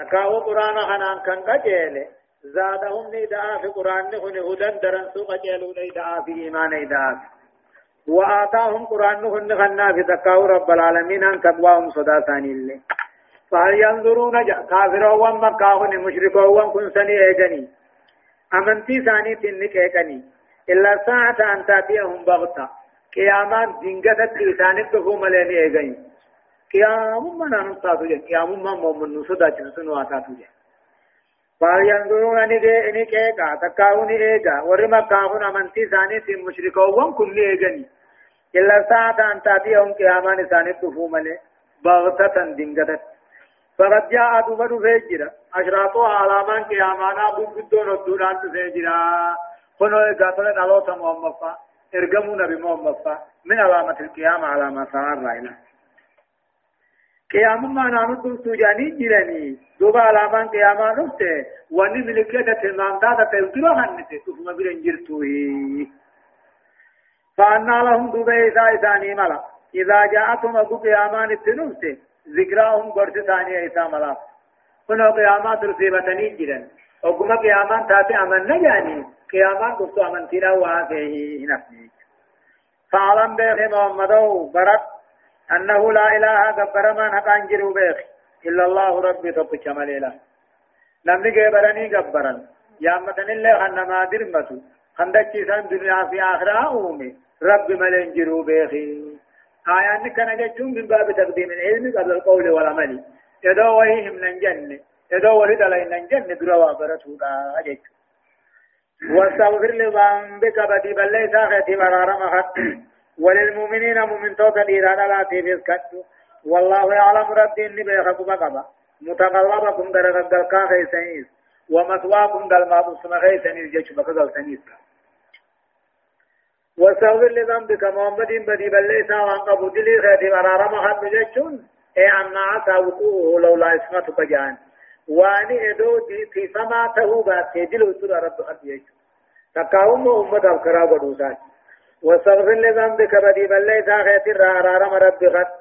تكاو قرآن خنان كان قجيل زادهم ندعا في قرآن نخن هدى درن سوق جيلو ندعا في إيمان ندعا وآتاهم قرآن نخن خنا في تكاو رب العالمين أن تقواهم صدا ثاني اللي فهل ينظرون جا كافروا ومكاهن مشركوا وكن سني إيجني أمنتي ثاني تنك إيجني إلا ساعة أن تأتيهم بغتة قيامان دنگتت إسانت بفو مليني إيجني قيام من أنم تاتو جن قيام من مؤمن نصدا جنسنو آتاتو جن فينظرون نجي إيجا تكاون إيجا ورما كاون أمنتي ثاني تن مشركوا كل إيجني إلا ساعة أن تأتيهم قيامان إسانت بفو ملي بغتة دنگتت فقد جاء دبر فيجرا أشراطها علامان قيامانا بودون الدوران فيجرا خنو نلوت محمد ارقموا نبي محمد من علامة القيامة علامة صار رأينا قيام ما نانو سوجاني جيراني دوبا علامان قياما نفته واني ملكية تلمان دادا تلقلو هنته تفهم برن جرتوه فأنا لهم دوبا إسا إساني ملا إذا جاءتهم أبو قيامان التنوته ذكراهم قرص ثانية إسا ملا كنو قيامات رسيبتني جيران وكما قيامان تاتي أمن نجاني قيامان قصو أمن تيرا وافيه نفسي فعلم بيخ محمدو برد أنه لا إله قبر من حقان جرو بيخ. إلا الله ربي تبك مليلا نمني قبرني قبرا يا متن الله خنما درمتو. خندك سان دنيا في آخرة أومي. رب ملين جرو بيخي آيان كان جتون من باب تقديم العلم قبل القول والعمل. يدو وهيهم ننجن. يدو ولد لين ننجن. دروا برسولا أجت وأستغفر لذنبك بدي بل ليس خيتي مرارا مخط وللمؤمنين مؤمن توتا إيرانا لا تيبس كتو والله يعلم ربي إني بيخكم قبا متقلبكم درغت دلقا خيسانيس ومثواكم دلما بسم خيسانيس جيش بكذل سانيس واستغفر لذنبك محمد بدي بل ليس وانقبو دلي خيتي مرارا مخط جيشون. اي عنا عسى وقوه لولا اسمتك جان. واني ادو دي في سما تهو بات دل وسر رب خط جيشون. تقاوم أمة الكرا بدوسات واستغفر لذنبك بدي بل ليس خيتي رارا رب خط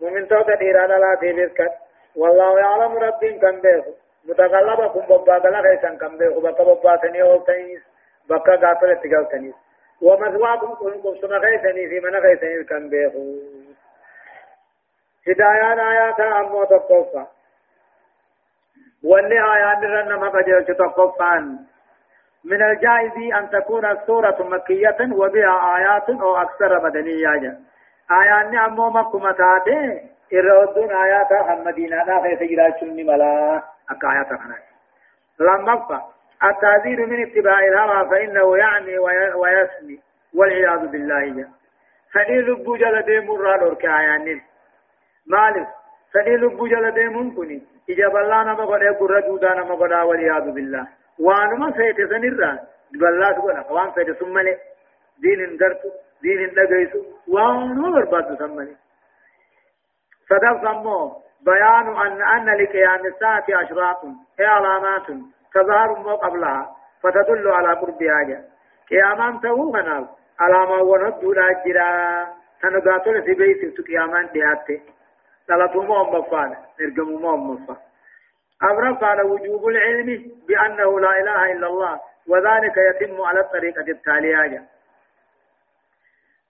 ومن توقع ديرانا لا تيبس والله يعلم ربي كم بيخو متقلبكم ببا بلا خيسان كم بيخو بكا ببا تني أول تنيس. بكا قاتل اتقال تنيس. ومثواكم كنكم سما خيساني في من كم بيخو هدايان آيات أمو تقفا واني آيات رنما قجل تقفان من الجائز أن تكون السورة مكية وبها آيات أو أكثر مدنية. آيات أمو مكة متاتي إرودون آيات محمدين لا خيس جراشن ملا. أكا آيات خنا لما التعذير من اتباع الهوى فإنه يعني ويسمي. والعياذ بالله. فدي لبو جل ديم الرال وركايان مالك. فدي لبو جل ديم كني إجاب الله يقول جودا نما قد والعياذ بالله. وانما سيت سنرا بالله سبحانه وان سيت ثم دين درت دين دغيس وانما برباد ثم صدق سمو بيان أن أن لقيام الساعة أشراط هي علامات تظهر ما قبلها فتدل على قربها قيامان تو خنال علامة وندو لا جرا تنقاتل في بيت قيامان دياتي ثلاثة مهم مفعل نرجم مهم مفعل أمر قال وجوب العلم بأنه لا إله إلا الله وذلك يتم على الطريقة التالية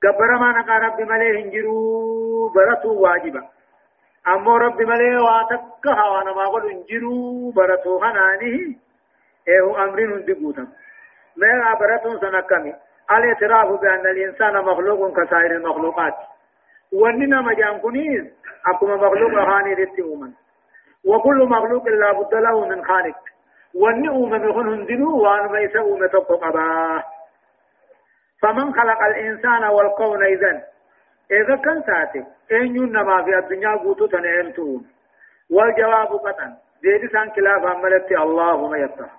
قبر ما نقى رب مليه انجروا برسوا واجبا. أما رب مليه واتكها وأنا ما قل انجروا برسوا خنانه إيه أمر هندقوتا ما برسوا سنكمي. الاعتراف بأن الإنسان مخلوق كسائر المخلوقات. واننا مجان كنيز أكما مخلوق هاني للتئومن وكل مخلوق لا بد له من خالق. والنؤم من هندنو وأن ليس أمة قبا. فمن خلق الإنسان والكون إذن. إذا كان ساتي أين ينما في الدنيا قوتو تنعمتون والجواب قطعا زيد سان خلاف الله ما يفتح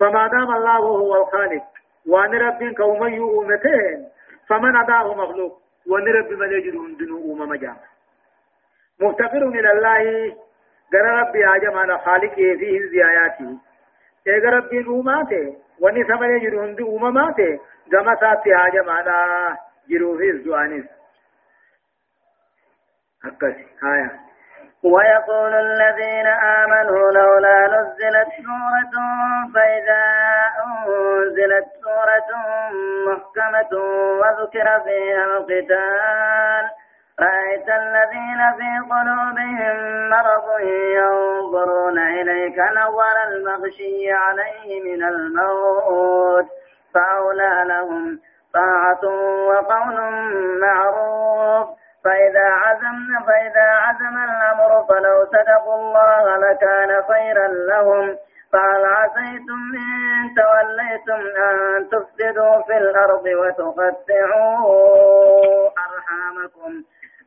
فما دام الله هو الخالق وأن رب كوم يؤمتين فمن أداه مخلوق وأن رب من يجد هندنو أمم جامع. مفتقر إلى الله. قال ربي عجم على خالقه فيه زياياته إيه ربي أماته واني سمن يجر هند أمماته كما ساتي عجم على جروه الزوانيس أكسي ويقول الذين آمنوا لولا نزلت سورة فإذا أنزلت سورة محكمة وذكر فيها القتال رأيت الذين في قلوبهم مرض ينظرون إليك نظر المغشي عليه من الموت فأولى لهم طاعة وقول معروف. فإذا عزمنا فإذا عزم الأمر فلو صدقوا الله لكان خيرا لهم. قال عسيتم إن توليتم أن تفسدوا في الأرض وتقطعوا أرحامكم؟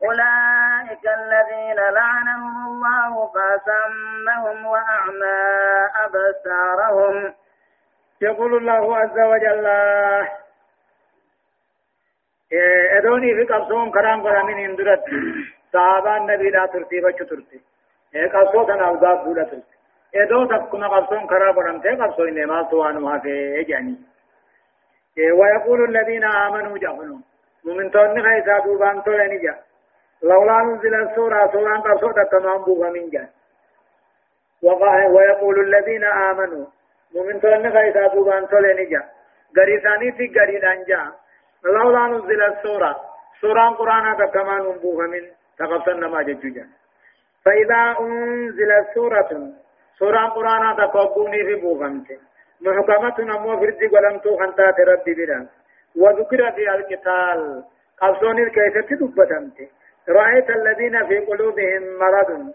أولئك الذين لعنهم الله فأسمهم وأعمى أبصارهم. يقول الله عز وجل أدوني في قبصهم كرام كرامين اندرت صحابة النبي لا ترتي بچ ترتي. قبصو كان أوضاف بولا ترتي. إدو تكما قبصهم كرام كرام تي قبصو إنه ما سوان ما في جاني. ويقول الذين آمنوا جهنوا ممن تون خيسا دوبان تولني جا. لولا نزل السورة سورة قبصو تكما بوغا من جان ويقول الذين آمنوا. ممن تون خيسا دوبان تولني جا. غريساني في غريدان جا. لولا نزل السورة. سورة قرآن كما نبوه من تقصنا ما ججوجا فإذا أنزلت سورة سورة قرآن تقبوني في بوغمت محكمة نمو فرد قلمتو خنتات ربي بلا. وذكر في القتال. قبصون الكيسة دبتمت رأيت الذين في قلوبهم مرض.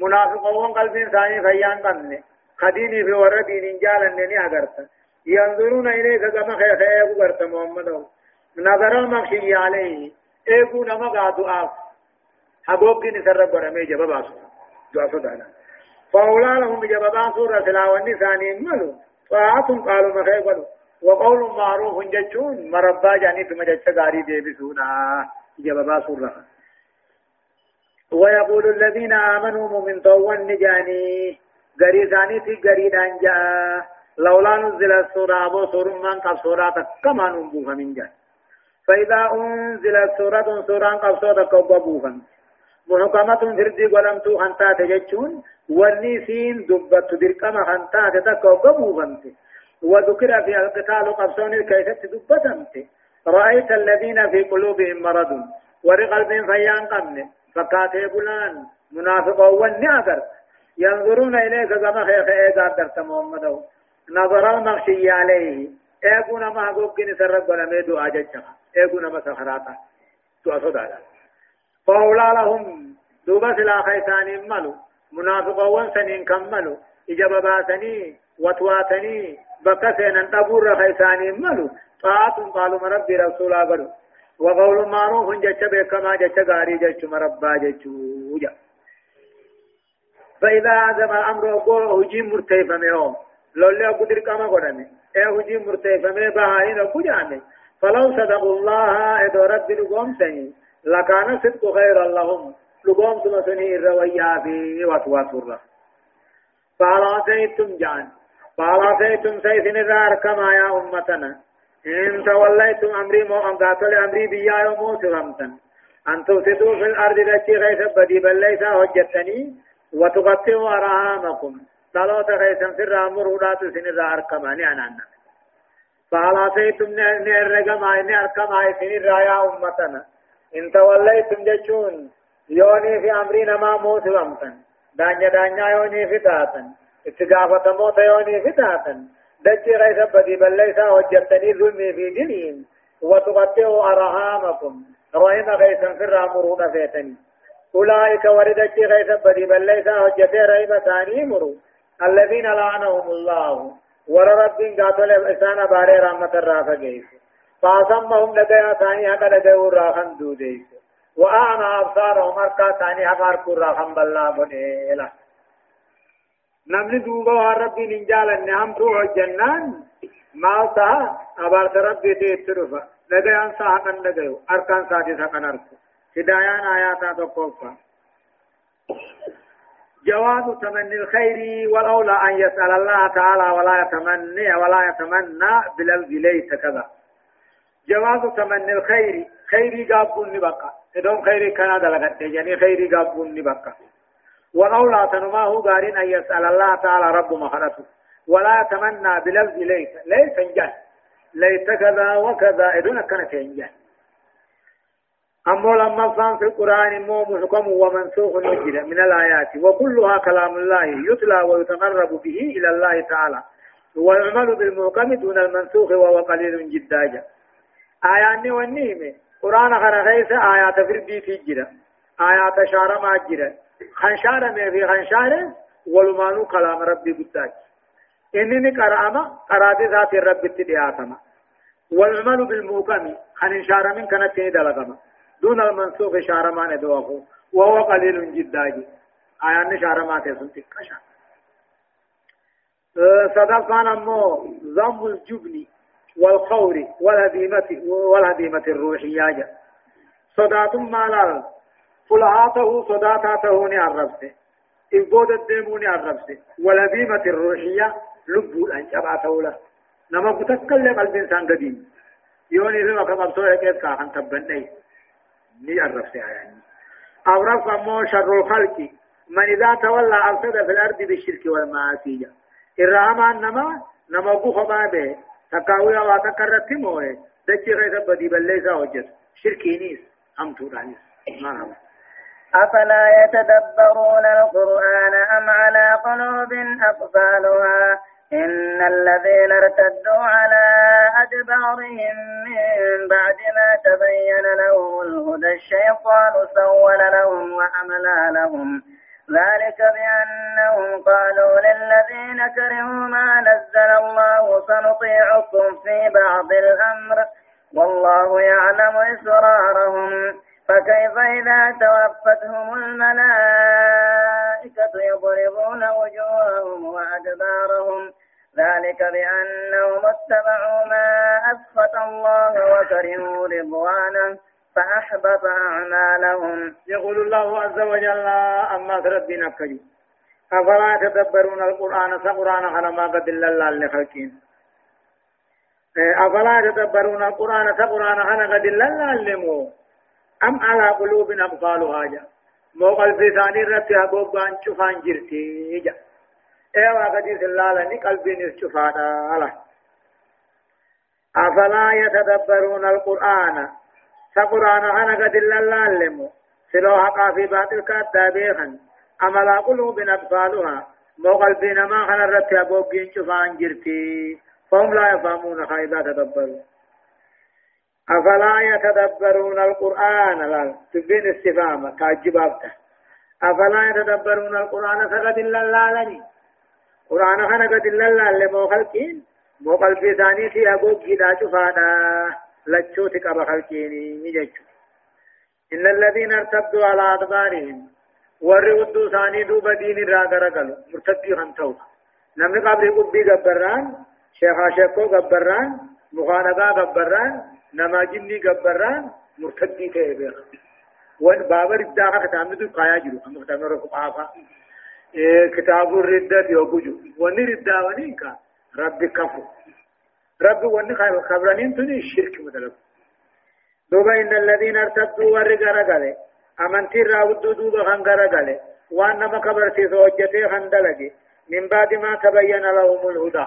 منافقون قلب ثاني فيان قمن خديني في وردين جالا نني أغرت. ينظرون إليك كما خيخ أغرت محمد. نظر المخشي عليه ايغو نما غادو اف حبوب دي نسر برمي جبا باسو دعا صدانا فأولى لهم جبا سورة تلاوة ثاني ملو. طاعة قالوا مخيبلو وقول معروف جتشون. مربا جاني في مجتش غاري دي بسونا جبا سورة ويقول الذين آمنوا مؤمن طوان نجاني غري ثاني في غري دانجا. لولا نزل السورة أبو سور من قب سورة كما نبوها من جاني فإذا أنزلت سورة سورة قبصة كوبابوها محكمة فردي ولمتو خنتا تججون والنسين دبت درقم خنتا تكوبابوها وذكر في القتال قبصون كيف دبتمت رأيت الذين في قلوبهم مرض ورقلب فيان قمن. فكاتي بلان منافقا والنعذر ينظرون إليك كما خيخ إيقا درت محمد نظر المخشي عليه إيقونا ما قوكين سرق ولمي دعا ججها ايغو نما سخراتا تو اسودا فاولا لهم دوبا سلا خيسان ملو منافقون سنين كملو اجابة باسني وتواتني بكسين ان تبور خيسان ملو طاعت قالوا مربي رسول الله وقول معروف جچ بكما جچ غاري جچ مربا جچ وجا. فإذا عزم الأمر أقول هجي مرتيفة ميو لولي أقدر كما قدامي. إيه هجي مرتيفة مي بهاين أقول فلو صدقوا الله إذا رب لقوم سني. لكان صدق خيرا لهم. لقوم سمسني الرويا في وتواتر فعلى سيتم جان. فعلى سيتم سيثن الرار كما يا أمتنا. إن توليتم أمري مو أم قاتل أمري بيا يومو سغمتن أن تفسدوا في الأرض التي غيث بدي بل ليس هجتني وتقطعوا أرحامكم. صلاة غيثا في الرامر ولا تسن الرار كما فعلاتيتم نرقم آي نرقم آي سنين رايا أمتنا؟ إن توليتم جشون يوني في أمرين ما موت ومتن دانيا دانيا يوني في تاتن. اتقافة موت يوني في تاتن. دجي غيث بدي بل ليس وجدتني ظلمي في دينهم وتقطعوا أرهامكم. رحم غيثا في الرامرون فيتني أولئك وردت غيث بدي بل ليس وجدتني رحم ثاني مرو. الذين لعنهم الله. ور ربين قاتل إسانا باري رحمة الرافة جيس فاسمهم لديها ثاني حقا لديه راخن دوديس وأعمى أبصارهم أركا ثاني حقا أركو راخن بلا بنيلا نمني دوبا وربي ننجال النعم روح الجنان ما سا أبارت ربي تيترفا لديها أنسا حقا لديه أركان سادس حقا أركو هدايان آياتا تقوفا جواز تمني الخير والأولى أن يسأل الله تعالى ولا يتمنى ولا يتمنى بلفظ ليس كذا جواز تمني الخير خيري قابون نبقى إذن خيري كان دلغت يعني خيري قابون نبقى وقولا تنما هو قارين أن يسأل الله تعالى رب مخرته ولا يتمنى بلفظ ليس ليس انجل ليس كذا وكذا. إذن كانت انجل أما لما فان في القرآن مو محكم ومنسوخ نجد من الآيات. وكلها كلام الله يتلى ويتقرب به إلى الله تعالى. ويعمل بالمحكم دون المنسوخ وهو قليل جدا. آيات والنيمة قرآن خرخيس آيات فردي في جرا آيات شارة ما جرا خنشارة ما في خنشارة ولمانو كلام ربي قداج إنني قرأما قرأت ذات الرب اتدعاتما والعمل بالمحكم خنشارة من كانت تندلقما دون المنسوخ شارة ما ندوه وهو قليل جدا آيان شارة ما تسن تكشا صدقان أمو ضم الجبن والخور والهديمة والهديمة الروحية صدات ما لا فلهاته صداتاته نعرفته إبود الدمون عرفته والهديمة الروحية لبو أن شبعته له. نما بتكلم قلب إنسان قديم يوني لما كما بصوره كيف كاخن تبني. ني عرفته يعني. أورف أمو شر الخلق. من إذا تولى أفسد في الأرض بالشرك والمعاصي إرهاما نما نما بوخ بابه. تكاوي أو تكرت موه دچي غير بدي بليسا وجد شركينيس هم تورانيس مرحبا أفلا يتدبرون القرآن أم على قلوب أقفالها؟ إن الذين ارتدوا على أدبارهم من بعد ما تبين لهم الهدى الشيطان سول لهم وأملى لهم. ذلك بأنهم قالوا للذين كرهوا ما نزل الله سنطيعكم في بعض الأمر. والله يعلم إسرارهم. فكيف إذا توفتهم الملائكة يضربون وجوههم وأدبارهم؟ ذلك بأنهم اتبعوا ما أسخط الله وكرهوا رضوانه فأحبط أعمالهم. يقول الله عز وجل أما ربنا كريم أفلا يتدبرون القرآن سقرآن على ما قد الله لخلقين؟ أفلا يتدبرون القرآن سقرآن على قد الله لمو؟ أم على قلوب أقفالها جا مو قلبي ثاني رتي أبوب أن شفان جرتي جا ايوا قديس الله لني قلبي نشفانا أفلا يتدبرون القرآن سقران أنا قد الله لمو سلو حقا في باطل كاتا بيخن أملا قلوب أطفالها مو قلبنا ما خنا رتي أبوكين شفان جرتي فهم لا يفهمون خيبا تدبروا أفلا يتدبرون القرآن؟ لا تبين استفهام تعجبابته أفلا يتدبرون القرآن فقد الله لني قرآن خنا قد الله لمو خلقين مو قلبي ثاني في أبوكي دا شفانا لچوت قبا خلقيني نجچو إن الذين ارتدوا على أدبارهم ورودوا ثاني دوب دين راغرغلو مرتدي خنتو نمني قبل قبي غبران شيخا شيخو غبران مخانقا غبران نما جني غبران مرتدي تيبيخ وان بابر ابداغا كتاب ندو قايا جلو. هم كتاب قافا إيه كتاب الردة يوجو وان ردة ونينكا ربي كفو رب ون خبرنين تني الشرك مدلب دوبا إن الذين ارتدوا ورقا رقلي أمنتي راودوا دوبا خنقا رقلي وأن ما خبرتي زوجتي خندلقي من بعد ما تبين لهم الهدى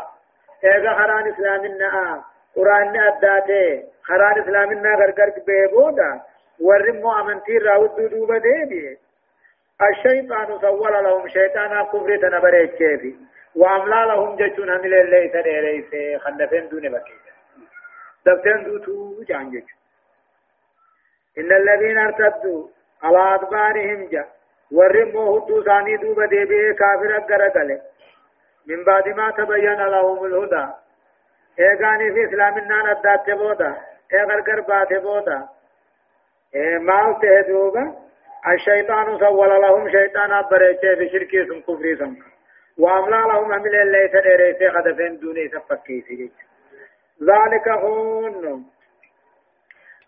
إيغا خران إسلامنا قرآن أداته خران إسلامنا غرغر بيبودا ورمو أمنتي راودوا دوبا ديبي الشيطان سول لهم شيطانا كفر تنبريك كيفي واملا لهم جچون هم لله تديريس خلفين دون بكي دفتن دوتو جان جچ ان الذين ارتدوا على ادبارهم جا ورموا هدو ثاني دوبا ديبي كافر اگرگله من بعد ما تبين لهم الهدى ايغاني في اسلامنا ندات بودا ايغرگر بات بودا اي مال تهدوبا الشيطان سول لهم شيطان ابرچه بشركي سن كفري سن وأملا لهم أمل اللي سدريسي خدفين دوني سفكيسي ذلك هون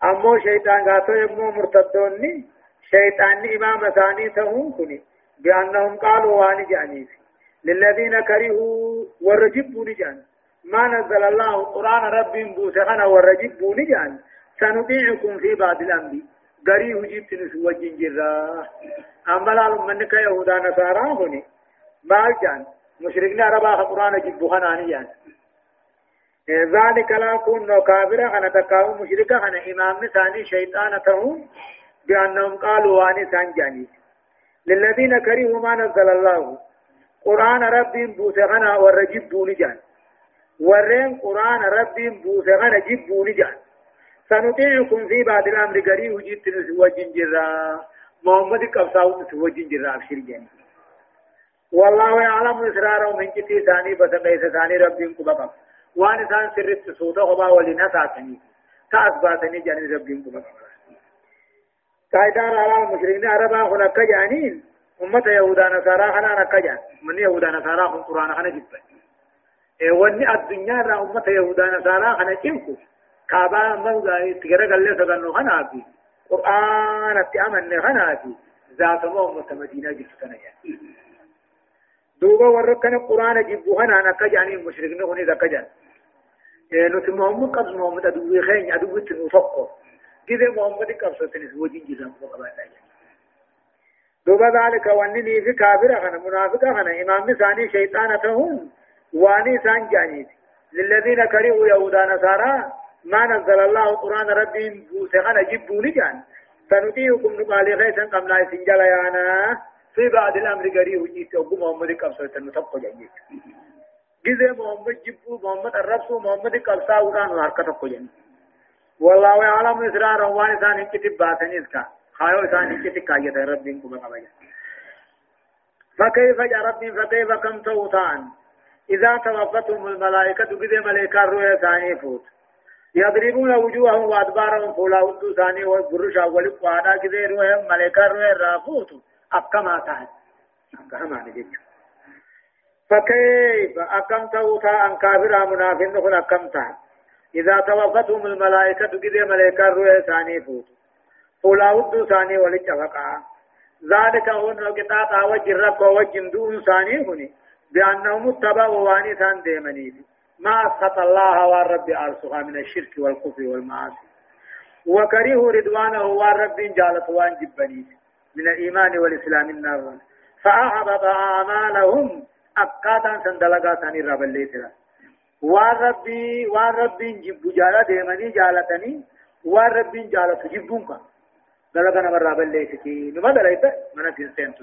أمو شيطان قاتو يمو مرتدوني شيطان إمام ثاني تهون كني بأنهم قالوا واني جانيف للذين كرهوا ورجبوا نجان ما نزل الله قرآن رب بوسخنا ورجبوا نجان سنطيعكم في بعض الأمر. غري وجيت نسوجين جرا. أما لا من كيهودا نصارى هني ما كان مشركنا ربا قرآن جبوها نانيان ذلك لا كون كافرا أنا تكاو مشركا أنا إمام ثاني شيطان تهم بأنهم قالوا واني سانجاني. للذين كرهوا ما نزل الله. قرآن ربي بوسغنا ورجب بوني جان ورين قرآن ربي بوسغنا جب بوني جان سنطيعكم في بعد الأمر قريب جيت نسوجين جرا محمد قبصاو نسوجين جرا أبشر جاني والله يعلم إسرارهم من جتي ثاني بس ليس ثاني ربهم كبقى وان إنسان سرت سوتا خبا ولنا ساتني كأثباتني جاني ربهم كبقى قاعدة على المشركين عربا هناك جانين أمة يهودا نصارى خنا نكجان من يهودا نصارى هم قرآن جبا إيه وني الدنيا را أمة يهودا نصارى خنا جنكو كابا من غاي تجرى قال لي سبحانه خنا في قرآن أتأمن خنا في ذات ما أمة مدينة جبتنا يعني دوبا وركنا القرآن جبوا هنا أنا كجاني المشركين هني ذا كجان إيه نت محمد قبل محمد أدوي خين أدوي تنوفقه كذا محمد قبل سنة وجين جزام وقبل دوبا ذلك وانني في كافر أنا منافق أنا إمام ثاني شيطان تهم واني سان جانيت. للذين كرهوا يهودا نصارى ما نزل الله قرآن ربهم بوسخنا جبوا لجان سنطيعكم نقالي خيسا قمنا سنجل يانا. في بعد الأمر قريب جيت أبو محمد قبصة المتقى جانيت. جزء محمد جبوا محمد الرسول محمد قبصة وران وحركة قجاني والله يعلم إسرار وان ثاني كتب باسن إذكا خايو ثاني كتب كاية ربكم قبل فكيف ربي فكيف كم توتان؟ إذا توفتهم الملائكة بذي ملائكة رؤيا ثاني فوت. يضربون وجوههم وأدبارهم فولا ودو ثاني وبرش أول قوانا كذي رؤيا ملائكة رؤيا رافوت أكما تهد. أكما نجد. فكيف؟ أكم توتا أن كافر منافق نخل أكم تهد. إذا توفتهم الملائكة كذي ملائكة رؤيا ثاني فوت. فولا ودو ثاني ولتفقا ذلك هو قطاع وجه رب وجه دون ثاني هني بأنهم اتبعوا واني ثان ديمني ما أسخط الله والرب أرسها من الشرك والكفر والمعاصي. وكرهوا رضوانه والرب جالت وان جبني من الإيمان والإسلام النار. فأحبط أعمالهم أقادا سندلقا ثاني رب اللي ترى والرب والرب جب جالة ديمني جالتني. والرب جالت جبونك دلقا نمر رب اللي تكي نما دلقا من تنسين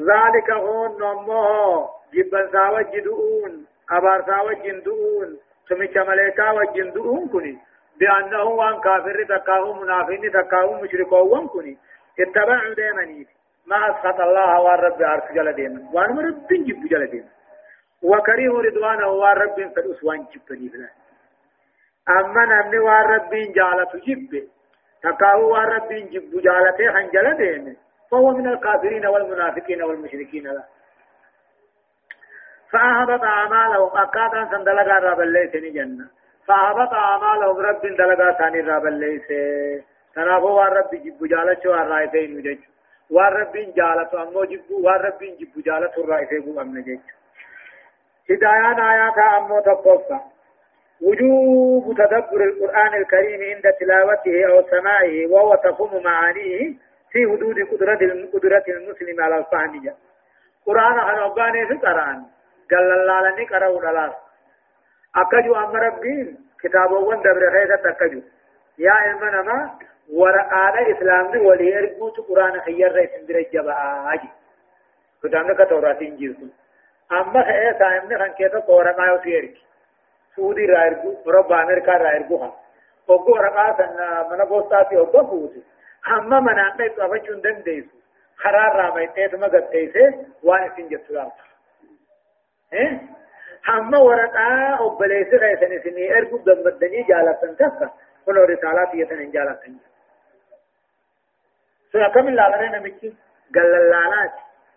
ذلك هون نمو. جبن ساوى جدؤون أبار ساوى جندؤون سميك ملائكة وجندؤون كني بأنه وان كافر تكاهو منافين تكاهو مشركو كني اتبعوا ديمني ما أسخط الله والرب عرف جل ديمن وان مرب جب جل ديمن وكريه رضوانه والرب فدوس وان جبني فلا أما نمني والرب جالة جب. تكاهو والرب جب جالته حنجل ديمن فهو من الكافرين والمنافقين والمشركين. لا فأهبط أعمالهم أكادا سندلقا راب الليس جنة فأهبط أعمالهم رب دلقا ثاني راب الليس تنافو والرب جب جالة شو الرائفين وجج والرب جالة أمو جب والرب جب جالة الرائفين أمن جج هدايان آيات أمو تقفى وجوب تدبر القرآن الكريم عند تلاوته أو سماعه وهو تفهم معانيه في حدود قدرة قدرة المسلم على الفهم قرآن أنا أباني في قرآن. قال الله لني قرأوا دلاس أكجو أم ربين. كتاب وان دبر خيسة أكجو يا إلمنا ما ورقاد إسلام دي ولي أرقوت قرآن خير رئيس اندر الجباء آجي. كتابنا كتورات إنجيل أما خير سائمنا خان كيتا قورقا يو سيرك سعودي رائرقو رب أمريكا رائرقوها وقو ورقا سن من بوستاتي وقو فوتي هم من أنت تفجون دن ديسو خرار رامي تيتما قد تيسي وان سنجد سلام هم ورقا وبليس غيثن سني ارقب دم بدني جالتن تفا ونو رسالات يتن جالتن سنة كم اللالنا نمكي قال اللالات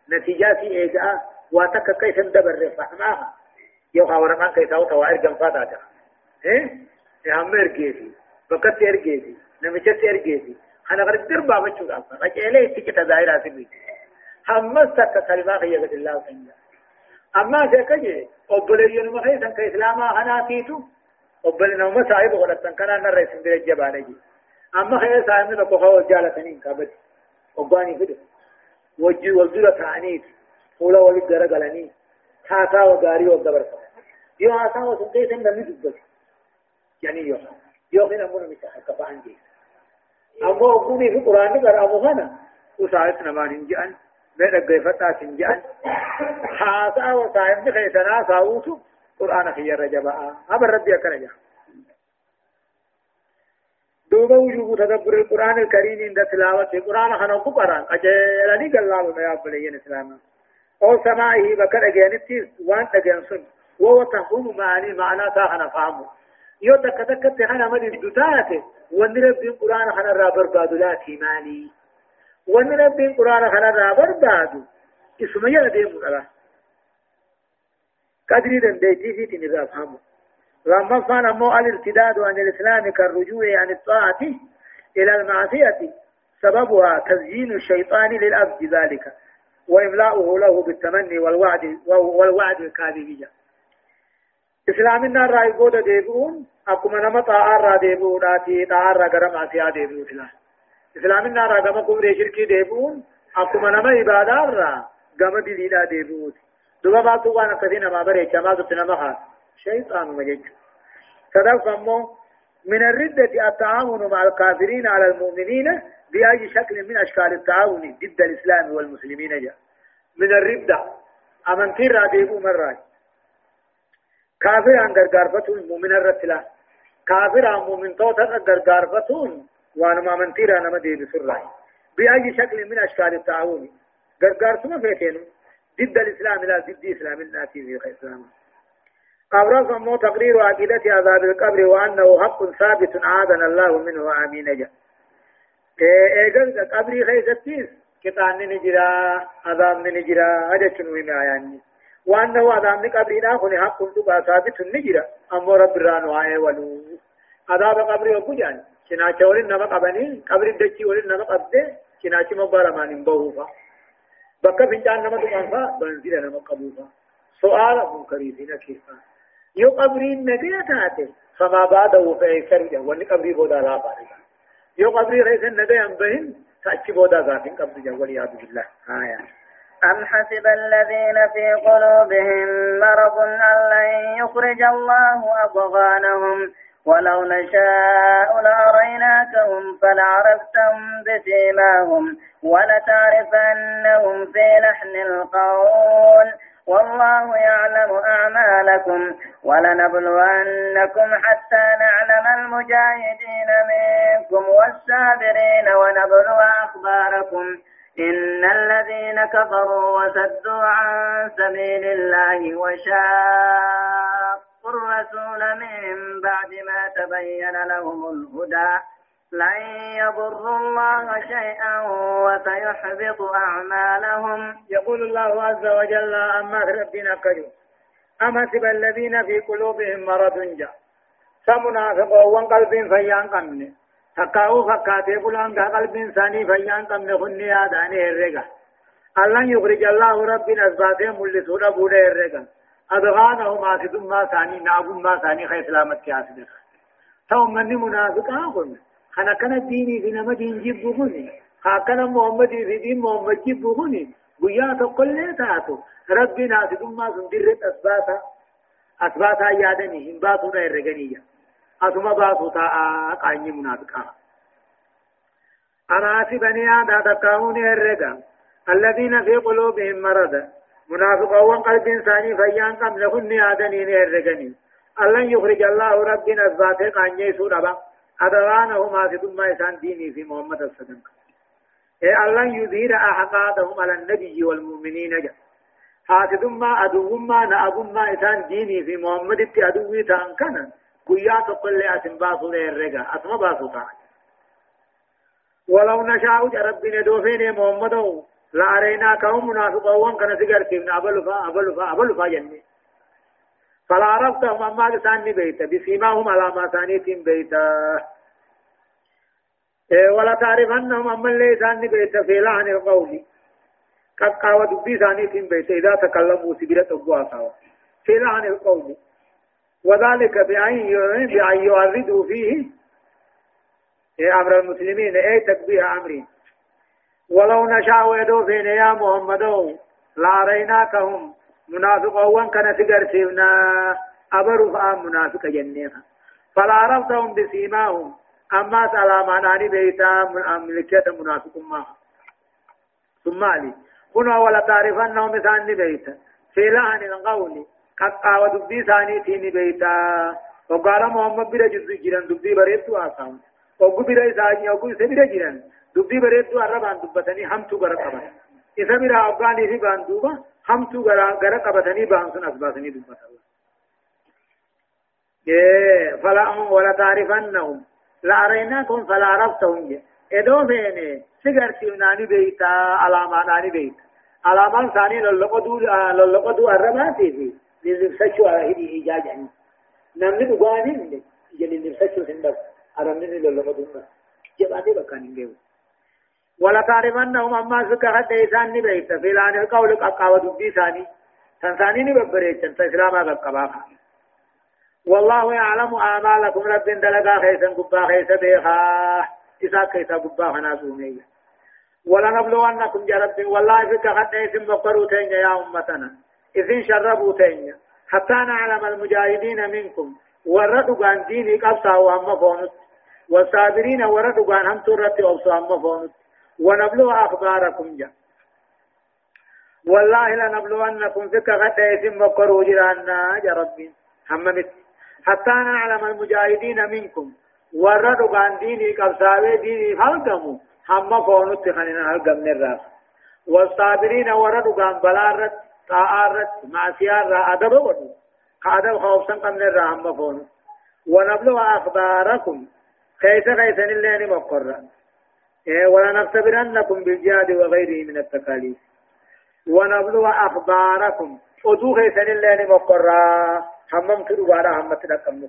نتيجاتي إيجاء واتك كيف اندبر فهماها يوها ورقان كيساو توائر جنفاتا جا إيه هم ارقيتي فقط ارقيتي نمجت ارقيتي أنا قد دربا بچو أفا رجعلي تيجي تظاهر أسمي هم سك كلمة هي قد الله سنجا أما سيكجي أبلي ينما خيسا كإسلاما هنا تيتو. أبلي نوما صاحب غلطان كان أنا رئيس من الجبانجي أما خير سامي لك هو جالتني كابت. وقاني فده وجي والدولة تعنيت ولا ولد درقلني حاسا وقاري والدبر يو حاسا وسنتي سن لم يدبر يعني يو يو خير أمونا مساحة كفان جيس أما أقولي في قرآن قرأ أبو هنا وساعتنا ما ننجأن بين القيفتات ننجأن حاسا وساعتنا خيسنا ساوتو قرآن خير رجبا أبا ربي أكرجا دوبا وجوب تدبر القرآن الكريم عند تلاوة القرآن خنوك قرآن أجلني قال الله يا بلي الإسلام أو سماعه بكر أجانبتي وان تجانسون وهو تفهم معاني معنى تاهنا فهمه يو تك تك تهنا مد الدتات ونرب القرآن خنا رابر بادو لا تيماني ونرب القرآن خنا رابر بادو اسمه يلدي مقلا قدري دن ديتي في تنرى فهمه لما كان مو الارتداد عن الإسلام كالرجوع عن الطاعة إلى المعصية سببها تزيين الشيطان للأبد ذلك وإملاؤه له بالتمني والوعد والوعد الكاذبية إسلامنا رأي قود ديبون أكما نما طاعة را ديبون آتي طاعة را قرم آتي ديبون إسلام إسلامنا را قم قبر شركي ديبون أكما نما عبادة را قم دليلا ديبون دوبا باتو وأنا كثيرا ما بريك ما تتنا مخاص شيطان مجج صدق فمو من الردة التعاون مع الكافرين على المؤمنين بأي شكل من أشكال التعاون ضد الإسلام والمسلمين جاء من الردة أمن تير ديبو مرة كافر عن غرغرفتون مؤمن الرتلا كافر عن مؤمن توتا غرغرفتون وأنا ما من تير أنا ما ديبو سرعي بأي شكل من أشكال التعاون غرغرتنا فيتين ضد الإسلام لا ضد الإسلام الناتي في الإسلام قبر فمو تقرير عقيدة عذاب القبر وأنه حق ثابت عادنا الله منه آمين جا إيجل قبري خيستيس كتان نجرا عذاب نجرا أجل من آياني وأنه عذاب قبري ناخن حق تبا ثابت نجرا أمو رب الرانو آيه ولو عذاب قبري وكجان كنا ولين نما قبني قبري دچي ولين نما قبده كنا مبالا ما نمبوه بكا فنجان نما دقان بنزيل نما قبوفا سؤال منكرين كيفا يو قبرين نبي تاتي فما بعده فيسر وان قبري بودا لا فارغ يو قبري رئيس النبي أم بهن تأتي بودا ذاتين قبر جوال يا بالله آية أم حسب الذين في قلوبهم مرض أن لن يخرج الله أضغانهم؟ ولو نشاء لأريناكهم فلعرفتهم بسيماهم ولتعرفنهم في لحن القول. والله يعلم أعمالكم ولنبلونكم حتى نعلم المجاهدين منكم والصابرين ونبلو أخباركم. إن الذين كفروا وسدوا عن سبيل الله وشاقوا الرسول من بعد ما تبين لهم الهدى لن يضروا الله شيئا وسيحبط أعمالهم. يقول الله عز وجل أما ربنا كجو. أما سب الذين في قلوبهم مرض جاء سمنافق وان قلب فيان قمن تقاو فكاتي بلان قلب ثاني فيان قمن خني آداني الرقا الله يخرج الله ربنا أزباته ملسون بوده الرقا أدغانه ما سدن ما ثاني نعبد ما ثاني خي سلامت كاسد ثم من منافقا قلنا خنا كان ديني في نما دين جيب خاكنا محمد في دين محمد جيب بغني بيا تقول تاتو ربنا ثم ما سندرت أسباتا أسباتا يادني دا الرغنية أثم باتو تا قاني منافقا أنا بني آدا تكاوني الرغا الذين في قلوبهم مرض منافقا وان قلب إنساني فيان قم لهن آدنين الرغني الله يخرج الله ربنا أسباتا قاني سورة أدوانه ما في ثم إسان ديني في محمد الصدق إيه الله يظهر أحقادهم على النبي والمؤمنين جا حاسد ما أدو ما نأبو ما إسان ديني في محمد اتي أدوي تان كان قيا تقل أسن باسو لي الرقا أسما باسو تان ولو نشاء ربنا دوفين محمد لا أرينا كهم منافقون كان سيجر كيف أبلو فا أبلو فا أبلو فا جنة فلا عرفتهم أما لسان بيتا بسيماهم على ما ثانيتهم بيتا ولا تعرفنهم أما لسان بيتا في لعن القول قد قاوة دبي ثانيتهم بيتا إذا تكلموا سبيلة أبوها في لعن القول وذلك بأن يعرضوا فيه إيه أمر المسلمين أي تكبير أمرين ولو نشاء ويدو فين يا محمد لاريناكهم منافقون كان سيغرسينا أبرو فأم منافق جنيها فلا عرفتهم بسيماهم. أما سلامان بيتا من أملكية منافق ما. ثم علي. كنا ولا تعرفنهم مثال بيتا. في لعن القول. قطع ودبي ثاني تيني بيتا وقال محمد بلا جزء جيران دبي بريد واسام وقو بلا إساجي وقو إسا بلا جيران دبي بريد واربان دبتني همتو غرقبا إسا بلا أفغاني في باندوبا همتو غرقبتني بانسون أسباسني دبتا فلا ولا تعرفنهم لا أريناكم فلا عرفتهم إدو فيني سيغر سيوناني بيتا علاماناني بيتا علامات ثاني للقدو للقدو الرماتي في للسشو على هدي إيجاجا نمني دغاني من جل للسشو سندب أرمني للقدو جباني بكاني جيو ولا تعرفنهم أما سكا حتى إسان نبيتا في لأن القول قاوة دبي تنساني نببريتن تسلاما قباقا والله يعلم أعمالكم رب دلقا خيسا قبا خيسا بيخا. إسا كيسا قبا خناسومي ولنبلونكم جرب. والله فيك قد اسم بقروا تين يا أمتنا. إذن شربوا تين. حتى نعلم المجاهدين منكم. وردوا عن ديني قبصا وهم فونت والصابرين وردوا عن هم ترتي أبصا هم فونت ونبلو أخباركم جا. والله لنبلونكم فيك قد اسم بقروا جرانا يا ربي. هم مثل حتى نعلم المجاهدين منكم. وردوا عن ديني قبصاوي ديني هلقموا هم فونت خننا هلقم الراس والصابرين وردوا عن بلارت. طاعرت معسيار أدب ودو قادم خوف سنقم نرى هم فونت ونبلو أخباركم كيف كيف اللي مقرر إيه ولنختبرنكم بالجهاد وغيره من التكاليف ونبلو أخباركم ودو كيف اللي مقرر همم كدو بارا هم تدقم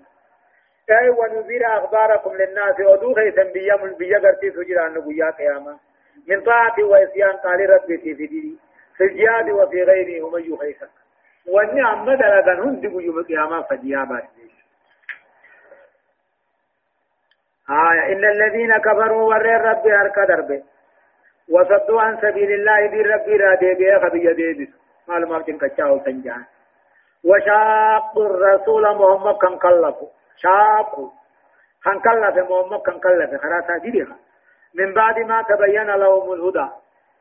اي ونذير اخباركم للناس ودو خيسا بيا من بيا غرتي سجران نبويا قياما من طاعة وإسيان قال ربي في دي في الجهاد وفي غيره هم يخيسا وإني عم دلغن هم دبو يوم قياما فديا بات آية إن الذين كفروا ور ربي هرك دربه. وصدوا عن سبيل الله دي ربي را دي بيه خبي دي بس معلومات كچاو تنجان وشاقوا الرسول محمد كان كلفوا شاقوا. كان كلف محمد كان كلف خلاص. من بعد ما تبين لهم الهدى.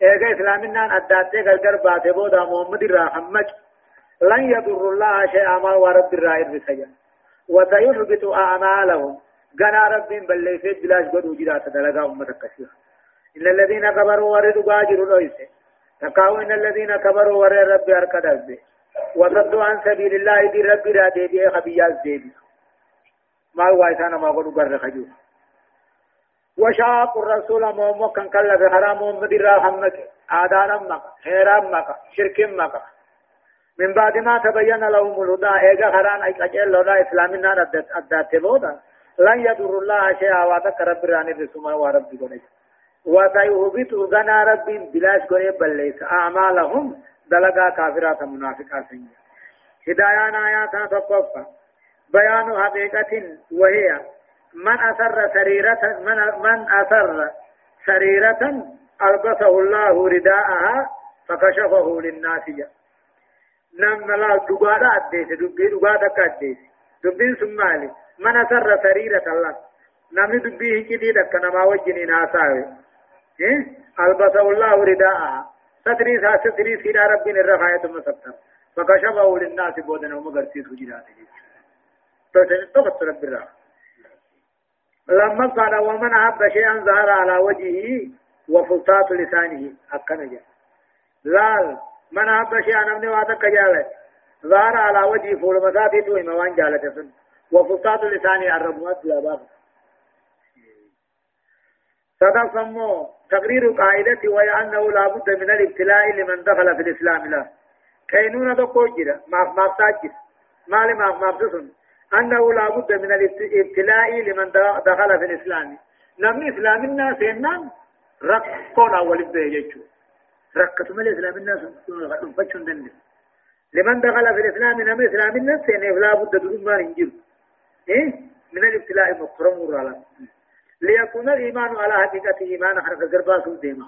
ايغا اسلامنا اداتي غلغر باتي بودا محمد الرحمج لن يضر الله شيئا ما ورب الرائر بسجا وسيحبط اعمالهم غنا رب بل ليس بلاش قدو جرات دلغا امه كثير ان الذين كفروا وردوا باجروا ليس تقاو ان الذين كفروا ورد رب اركدوا وصدوا عن سبيل الله دي ربي را دي بي خبياز دي بي ما هو إسانا ما قلوا بر خجو وشاق الرسول محمد كان كلا في حرام محمد را حمك آدانا مكا حيرام مكا شرك مكا من بعد ما تبين لهم الهدى ايغا حران أي قجل لولا اسلامنا ادات بودا. لن يضر الله شيئا واتك رب راني رسوما ورب قنج وسيهبط غنا رب بلاش قنج بل ليس أعمالهم. دلقا كافرات منافقات سنجا. هدايان آيات تقفى بيان حقيقة وهي من أسر سريرة من, من أسر سريرة ألبسه الله رداءها فكشفه للناس. نم لا دغادا اديس دبي دغادا كاديس دبين سمالي. من أسر سريرة الله. نمي دبي هكذا دكنا ما وجنين آساوي إيه؟ ألبسه الله رداءها. ستري سا ستري سيدا ربين الرفاية ثم ستر فكشفه للناس بودنا ومغرسي سجرات توقت رب الرحمة لما قال ومن أحب شيئا ظهر على وجهه وفلطات لسانه. أكنا جاء. لال من أحب شيئا نمني وأتك جالت ظهر على وجهه فول مساتي تو إموان جالت سن وفلطات لسانه الربوات لا باب صدق سمو. تقرير قاعدة وهي أنه لا بد من الابتلاء لمن دخل في الإسلام. لا. كينونة دقوجرة ما ما ساجر ما لما ما أنه لا بد من الابتلاء لمن دخل في الإسلام. نمني إسلام الناس أول بيجيشو ركت من الإسلام الناس فتشون دنس لمن دخل في الإسلام نمني إسلام الناس إنه لا بد دون ما ننجل إيه؟ من الابتلاء مكرم ورالا ليكون الإيمان على حقيقة إيمان حرف قربا سو ديما.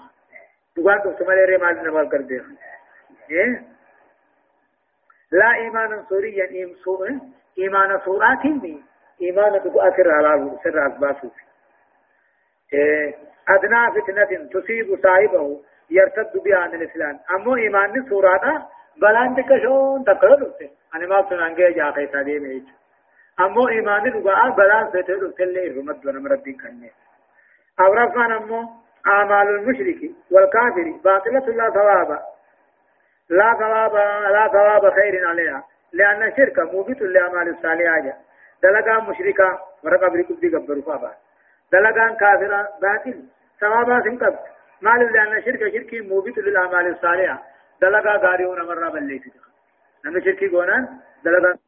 دوغان تو سمالي ري مال نمال كر دي إيه؟ لا إيمان سوريا إيم سو إيمان سورات مي إيمان أسر على سر أسباسو إيه أدنى فتنة تصيب صاحبه يرتد بها عن الإسلام. أمو إيمان سوراتا بلان تكشون تقرر أنا ما سنانجي جا قيسا دي ميجو أمو ایمان دغا بلان سيته رسل رمت ونم ربي كنه أو رفعنا أمو اعمال المشرك والكافر باطلة لا ثواب. لا ثواب لا ثواب خير عليها. لأن الشرك موبت لأعمال الصالحة دلقا مشركا ورقا بريكب دي قبروا فابا. دلقا كافرا باطل. ثوابا سنقب. مال لأن الشرك شركي موبت للأعمال الصالحة دلقا غاريون مرة بليس نمي شركي قونان دلقا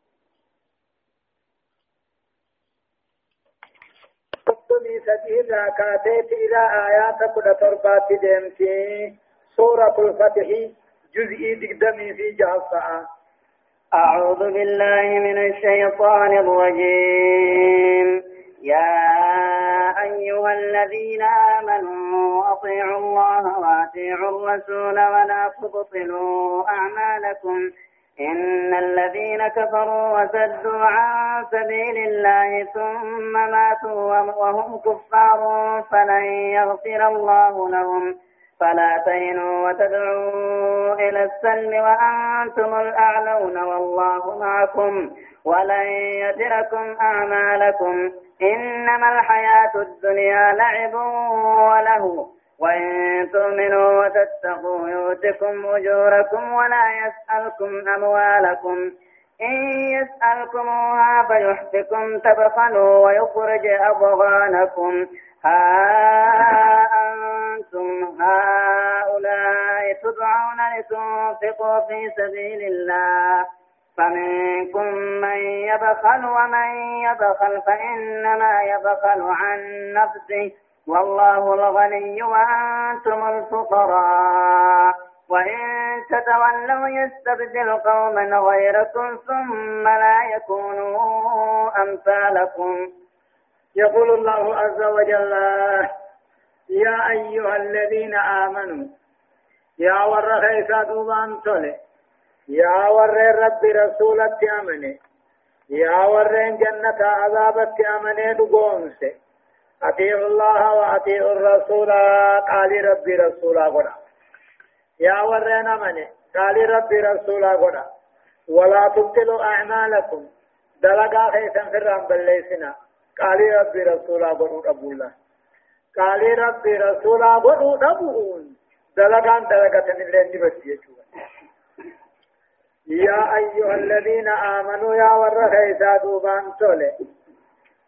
سديه ذاكاتيت إلى آيات كل تربات ديمتي سورة الفتح جزئي دقدمي في جهصة أعوذ بالله من الشيطان الرجيم. يا أيها الذين آمنوا أطيعوا الله وأطيعوا الرسول ولا تبطلوا أعمالكم. إن الذين كفروا وسدوا عن سبيل الله ثم ماتوا وهم كفار فلن يغفر الله لهم. فلا تهنوا وتدعوا إلى السلم وأنتم الأعلون والله معكم ولن يتركم أعمالكم. إنما الحياة الدنيا لعب وله. وإن تؤمنوا وتتقوا يؤتكم أجوركم ولا يسألكم أموالكم. إن يسألكموها فيحفكم تبخلوا ويخرج أضغانكم. ها أنتم هؤلاء تدعون لتنفقوا في سبيل الله. فمنكم من يبخل ومن يبخل فإنما يبخل عن نفسه. والله الغني وأنتم الفقراء. وإن تتولوا يستبدل قوما غيركم ثم لا يكونوا أمثالكم. يقول الله عز وجل يا أيها الذين آمنوا يا ور خيسا دوبان تولي يا ور رب رسولك أمني يا ور جنة عذابك أمني دقونسي أطيعوا الله وأطيعوا الرسول قال ربي رسولا قدا يا ورنا من قال ربي رسولا قدا ولا تبطلوا أعمالكم. دلقا خيسا فرام بليسنا قال ربي رسولا قدوا أبو الله. قال ربي رسولا قدوا أبوون دلقا دلقا اللي نبت يا أيها الذين آمنوا يا ور خيسا دوبان تولي.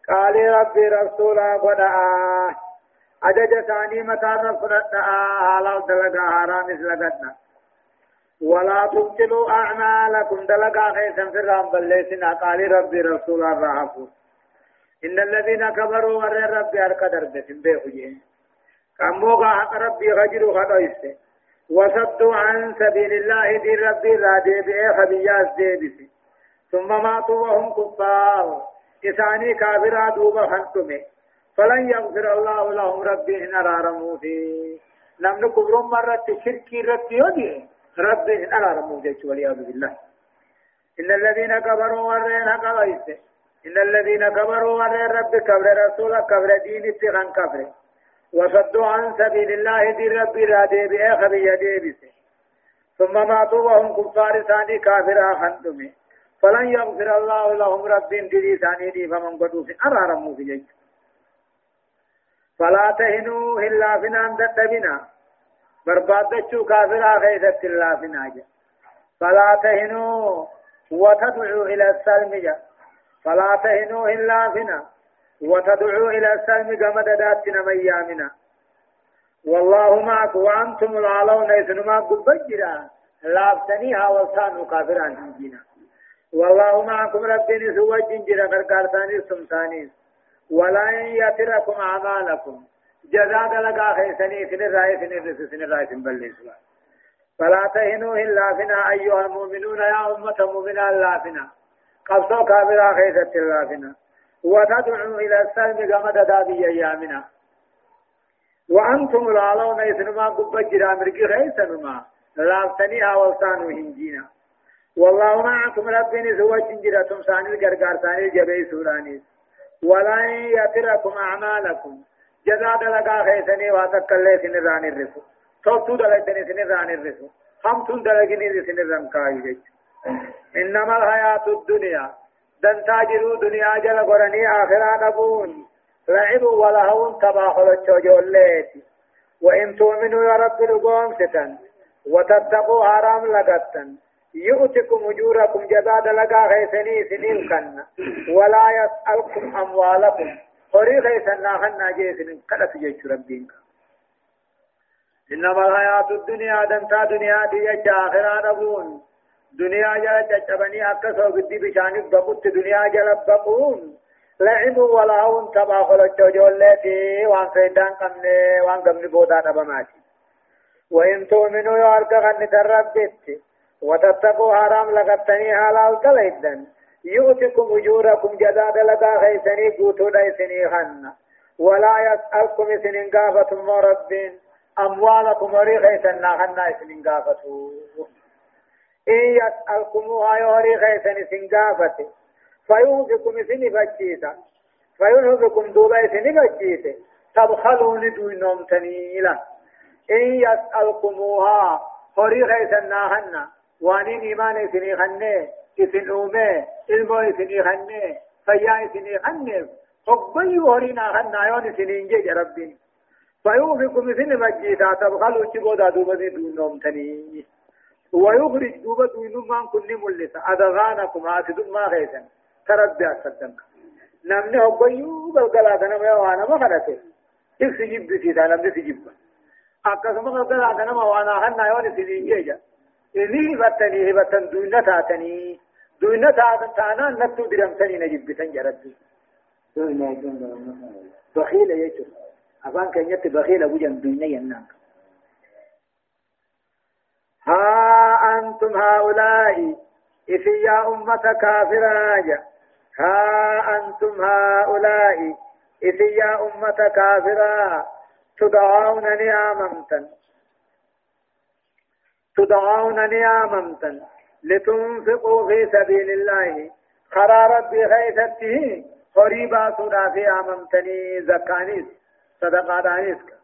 قال ربي رسولا قدا أجج ثاني متى نفرت حالا دلقا حرام اسلقتنا ولا تبطلوا أعمالكم. دلقا خيسا في الرام بلسنا قال ربي رسولا رحفو إن الذين كفروا ور ربي أرقى دربتهم بيخجين كموغا حق ربي غجروا خطويسه وصدوا عن سبيل الله دي ربي لا دي بيه خبياس دي بسي ثم ماتوا وهم كفار. إساني كافرا دوبا خنتمي فلن يغفر الله لهم ربي إن أرارموا في نمن كبر مرة شركي ربي يودي ربي إن أرارموا جيش والعياذ بالله. إن الذين كفروا ورين قويس إن الذين كفروا ورين رب كبر رسول كبر دين اتغان كبر وصدوا عن سبيل الله دي ربي رادي بأخر يدي بسه ثم ماتوا وهم كفار ثاني كافر خندمي فلن يغفر الله لهم رب دي ثاني دي فمن قدوا في أرارموا في جيش فلا تهنوا إلا فنان دتبنا. بربادتشو كافرا خيثت الله فينا فلا تهنوا وتدعوا إلى السلم جا. فلا تهنوا إلا فينا وتدعوا إلى السلم كما داتنا ميامنا والله معك وأنتم العلون إذنما قبجرا. لافتنيها وصانوا كافرا جينا. والله معكم ربين سوى جنجر فرقار ثاني سمساني ولا يتركم أعمالكم. جزاء لقا خيسني سن الرأي سن الرس سن الرأي سن بلي فلا تهنوا إلا فينا أيها المؤمنون يا أمة مؤمنة لا فينا قبصوا كابرا خيسة الله فينا وتدعو إلى السلم كما دابي أيامنا وأنتم العالون إثنما قبة جرا مرقي خيسنما لافتني أولسان هنجينا. والله معكم ربني سوى جنجرة ثاني القرقار ثاني جبي سوراني. ولن يتركم أعمالكم. جزاء دلقا خيسني واتكالي سنران الرسو توتو دلقني سنران الرسو همتون دلقني سنران كاي إنما الحياة الدنيا. دن تاجروا دنيا جل قرني آخرا نبون. لعب ولهو تباخل الشجولات وإن تؤمنوا يا رب لقوم ستن. وتتقوا حرام لقتن. يؤتكم أجوركم جزاد لقا غيثني سنين كن. ولا يسألكم أموالكم. قري غيثنا خنا جيسن كلا جيش ربين. إنما الحياة الدنيا دنتا دنيا دي آخرا نبون. دنيا جل جچبني أكسو بدي بشانك بقوت دنيا جل بقون. لعب ولا هون تبا خلچ جولتي وان فيدان قمني وان قمني بودا نبماتي وإن تؤمنوا يارك غن تربت وتتقوا حرام لغتني حلال كليدن يؤتكم أجوركم جزاد لغا خيسني قوتو ديسني خن. ولا يسألكم سنين قافة مربين أموالكم وري خيسنا خنا سنين قافتو إن يسألكموها يوري خيسن سنقافة فيوفكم سن فجيسا فينهبكم دوبا سن فجيسا تبخلون دوينهم تنيلا. إن يسألكموها هوري خيسن ناهن وانين إيمان سني خنه إسن أومه علمو إسني خنه فيا إسني خنه حبي هوري ناهن نايون سنين جي ربين فيوفكم سن فجيسا تبخلوا چبودا دوبا تنيلا. ويخرج دوبا دوينمان كل ملسا أدغانكم هاتدون ما غيثا تربي أصدنك نمني هبيو بلقلا دنما وأنا ما خلته إكس جب سيدا نمني سجب أكسما بلقلا دنما وأنا هنا يوني سنين جيجا إني هبتني هبتن دوينة تاتني. دوينة تاتن تانا نتو درمتني نجب سنجرد بخيل يجو أفان كان يت بخيل وجن دوينة ينانك ها أنتم هؤلاء إذ يا أمة كافرة ها أنتم هؤلاء إذ يا أمة كافرة تدعونني آممتا تدعونني آممتا لتنفقوا في سبيل الله. خرى ربي غيثته قريبا سودا في آممتني. زكانيس. صدقاتانيس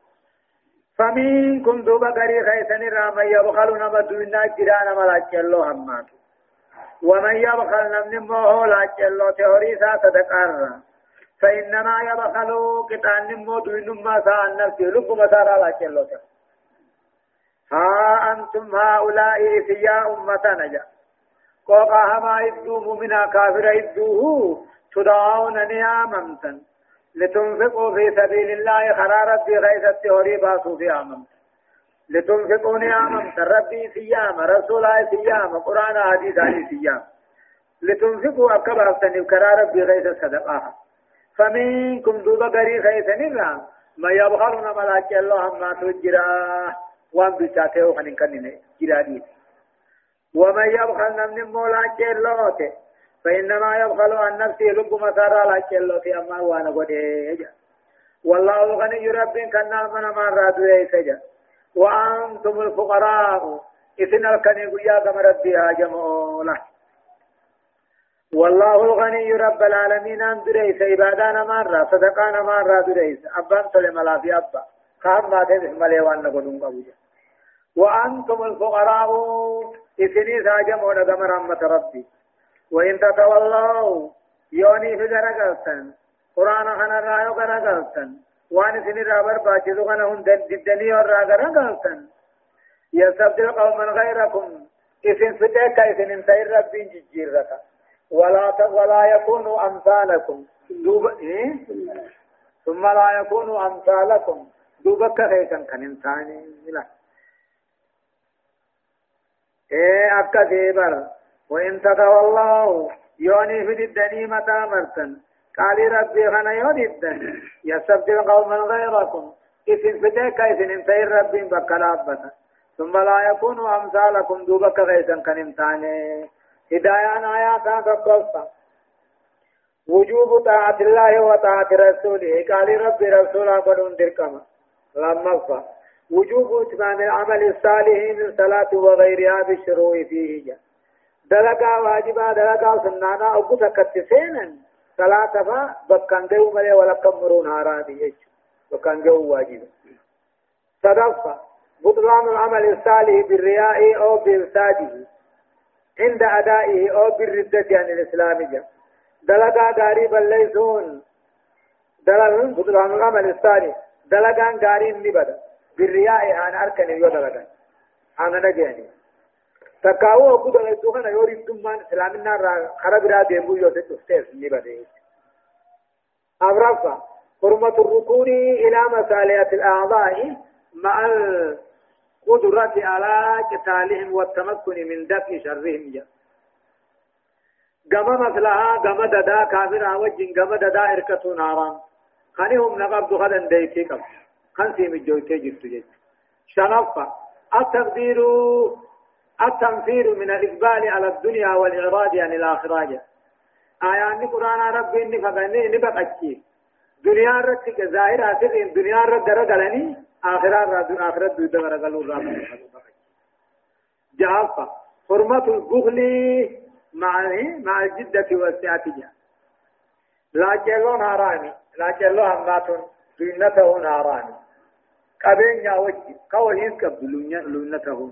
فمنكم دوبا غري خيسن رام يبخل نما دونا جرانا ملاك الله همات. ومن يبخل نمن مو لاك الله تهوري سا صدقار فإنما يبخل كتان نمو دوين ما سا النفس لب مسارا لاك الله ها أنتم هؤلاء فيا أمة نجا. قوقا هما إدوه منا كافر إدوه تدعون نعممتا لتنفقوا في سبيل الله خرارت في غيثة هوري باسو في عمم لتنفقوا نعمم ربي سيام رسول الله سيام قرآن حديث علي سيام لتنفقوا أكبر أفتني كرار في غيثة صدقاها فمنكم دوبا غري غيثة نرى ما يبخلون ملاك الله ما تجرا وان بيتاته خنين كنين جرادي ومن يبخل نمن مولاك الله. فإنما يبخل عن نفسه لب مسارا لا كيلو في أما وأنا قده والله الغني رب كان من ما رادو يسجا وأنتم الفقراء. إثن الكني قيا كما ربي هاجمولا والله الغني رب العالمين أن دريس عبادان مرة صدقان مرة دريس أبان سلم لا في أبا. خام ما تنس مليوان نقولون قبوجا. وأنتم الفقراء. إثني هاجمونا كما رحمة ربي. وإن تتولوا يوني في غرقلتن قرآن خنا رايو غرقلتن وان سن رابر باجدو خنا هم ددني اور غرقلتن يستبدل قوما غيركم. إذن فتاك إذن سير ربين ججيرك ولا ولا يكونوا أمثالكم. دوب إيه؟ ثم لا يكونوا أمثالكم. دوبك خيكا كان إنساني لا إيه أبكى ديبر. وإن تتولوا يوني في الدني متى مرتن قال ربي خنا يودن يستبدل قوما غيركم. إذن فتيك إذن انتهي ربي بكلابة ثم لا يكونوا أمثالكم دوبك غيثا كنمتاني. هدايان آياتا تقصى وجوب طاعة الله وطاعة رسوله. قال رب رسولا قدون دركما. لما وجوب إتمام العمل الصالح من صلاة وغيرها بالشروع فيه جا دلقا واجبا دلقا سنانا أبو تكتسينا صلاة فا بكان جو ملي ولا كمرون هاراني يج بكان جو واجبا صدفة بطلان العمل الصالح بالرياء أو بإرساده عند أدائه أو بالردة عن الإسلام جا دلقا غاري بليسون دلقا بطلان العمل الصالح دلقا غاري نبدا بالرياء أنا أركن يو دلقا أنا نجاني تكاو أبو دلقا دوخنا يوري دمان إسلامنا را خرب را ديبو يو تستيس نبدا أبرافا حرمة الركون إلى مسالية الأعضاء مع القدرة على قتالهم والتمكن من دفع شرهم جاء گما مثلها گما ددا کافر وجين گما ددا ارکتو ناران خنهم نقبض غدا ديتي قبل خن سيم جويتي جبت جيت شنفة التقدير التنفير من الإقبال على الدنيا والإعراض عن الآخرة. آيان قرآن ربي إني فقني نبقى أكي دنيا رتك ظاهر آخر دنيا رت درقلني آخرة رد آخرة دو درقلو رب. جعفة حرمة البخل مع مع الجدة والسعة. لا جلو ناراني لا جلو هماتون دينته ناراني. قبين يا وجه قوهين كبلونته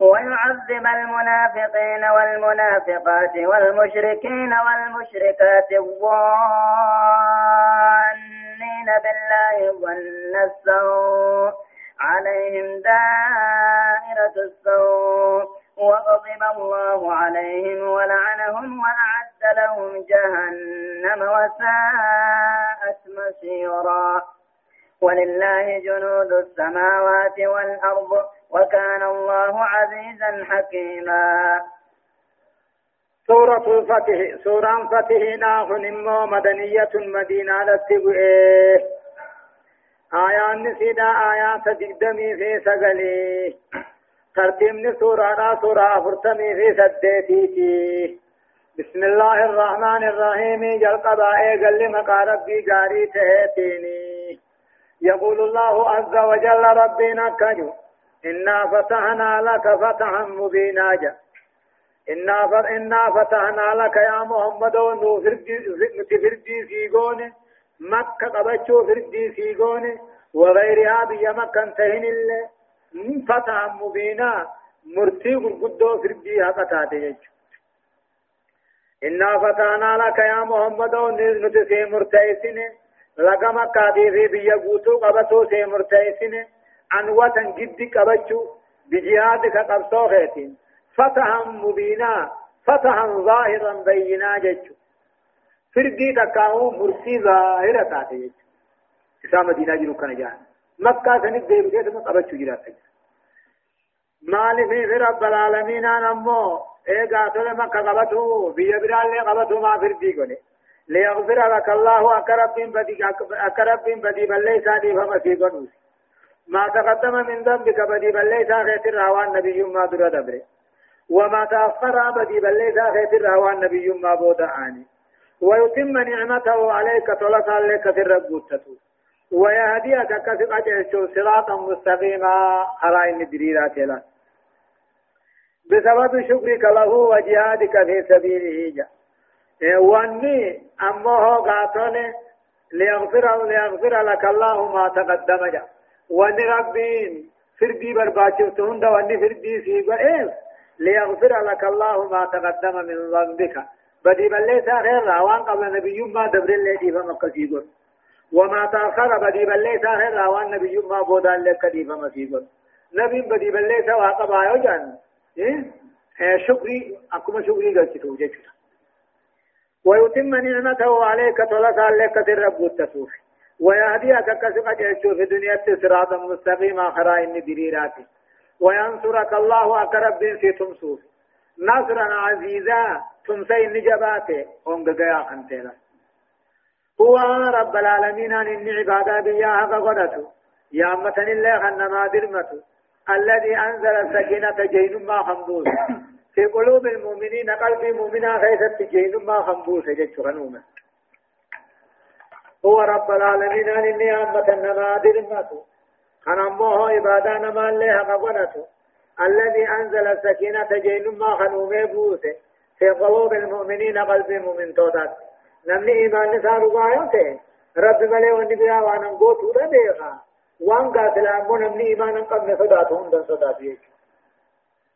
ويعذب المنافقين والمنافقات والمشركين والمشركات الظانين بالله ظن السوء عليهم دائرة السوء وغضب الله عليهم ولعنهم وأعد لهم جهنم وساءت مصيرا. ولله جنود السماوات والأرض وكان الله عزيزا حكيما. سورة الفتح سورة فتح ناخن مدنية مدينة لتبئه آيان نسيدا آيات تقدمي في سقلي. ترتيب سورة سورة أفرتمي في سديتي بسم الله الرحمن الرحيم جل قضاء قل مقا ربي جاري تهتيني. يقول الله عز وجل ربنا كجو إنا فتحنا لك فتحا مبينا جا. إنا إنا فتحنا لك يا محمد ونفردي فردي سيقونه مكة قبچو فردي سيغون وغيرها بيا مكة انتهن الله فتح مبينا. مرتي قدو فردي هكذا تيجي إنا فتحنا لك يا محمد سي مرتئسن لك مكة دي في بيا قوتو قبطو سي مرتئسن وطن جد قبچو بجهادك قبطو خيتين فتحا مبينا فتحا ظاهرا بينا جيشو فردي تكاو مرسي ظاهرة تاتي إسا مدينة جنو كان جان مكة سنك ديب ديب قبچو جرات مالي في رب العالمين أنا أمو إيه قاتل مكة قبطو بيا برال لي قبطو ما فردي قولي. ليغفر لك الله أكرب بن بدي أكرب بن بدي بل ليس دي فما في قنوس ما تقدم من ذنبك بدي بل ليس غير الروان نبي ما در دبره. وما تأخر بدي بل ليس غير الروان نبي ما بود آني. ويتم نعمته عليك طلق عليك في الرقوتة ويهديك كسب أجعشو صراطا مستقيما. على إن دريرات له بسبب شكرك له وجهادك في سبيله جاء. واني أمه قاتل ليغفر ليغفر لك الله ما تقدم جا واني ربين فردي برباچو تهند واني فردي سيبا إيه ليغفر لك الله ما تقدم من ذنبك بدي بلي ساخر راوان قبل نبي ما دبر اللي دي فمكة سيقول وما تأخر بدي بلي ساخر راوان نبي ما بودان لك دي فمكة سيقول نبي بدي بلي سوا قبايو جان إيه شكري أكما شكري قلت توجد ويتم نعمته عليك طلسا لك الرب التسوف ويهديك كسبك في الدنيا صراطا مستقيما خرائن بريراتي. وينصرك الله أقرب في تمسوف نصرا عزيزا تمسي نجباته هم قيا خنتيلا. هو رب العالمين أن إني عبادة بياها فقدته يا أمة الله خنما درمته الذي أنزل السكينة جين ما خنبوس. في قلوب المؤمنين قلب المؤمنين خيثت جين ما خنبوس. جدت غنومه هو رب العالمين أن إني أمة نما درمته كان أمه عبادة نما الله قبنته الذي أنزل السكينة جين ما خنومه بوسه. في قلوب المؤمنين قلب المؤمن توتات. نمني إيمان نسان ربايوته رب ملي ونبيا وأنا قوت ودا ديغا. وان قاتل أمو نمني إيمان قبل صداتهم دن صداتي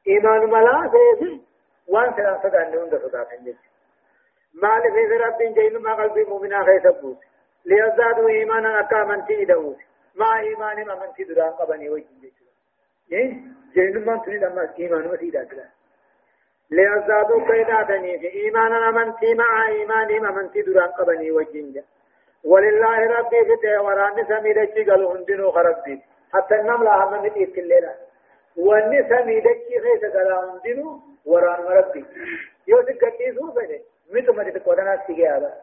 إيمان ملا سيسي وان سلا صدان دن صداتهم مال في رب جين ما قلب المؤمن خيس بوسه ليزدادوا إيمانا أكا من تيدوه مع إيمان ما من تدران قبني وجه إيه؟ جين ما تريد أما إيمان ما تيدا ليزدادوا كيداتني في إيمانا من تي مع إيمان ما من تدران قبني وجه ولله ربي في وران سميدتي قالوا هندنو خربتي حتى النملة هم من إيت الليلة واني سميدتي خيس قالوا هندنو. وران ربي يوسف كتيسو فني متى ما تتقودنا سيجي هذا.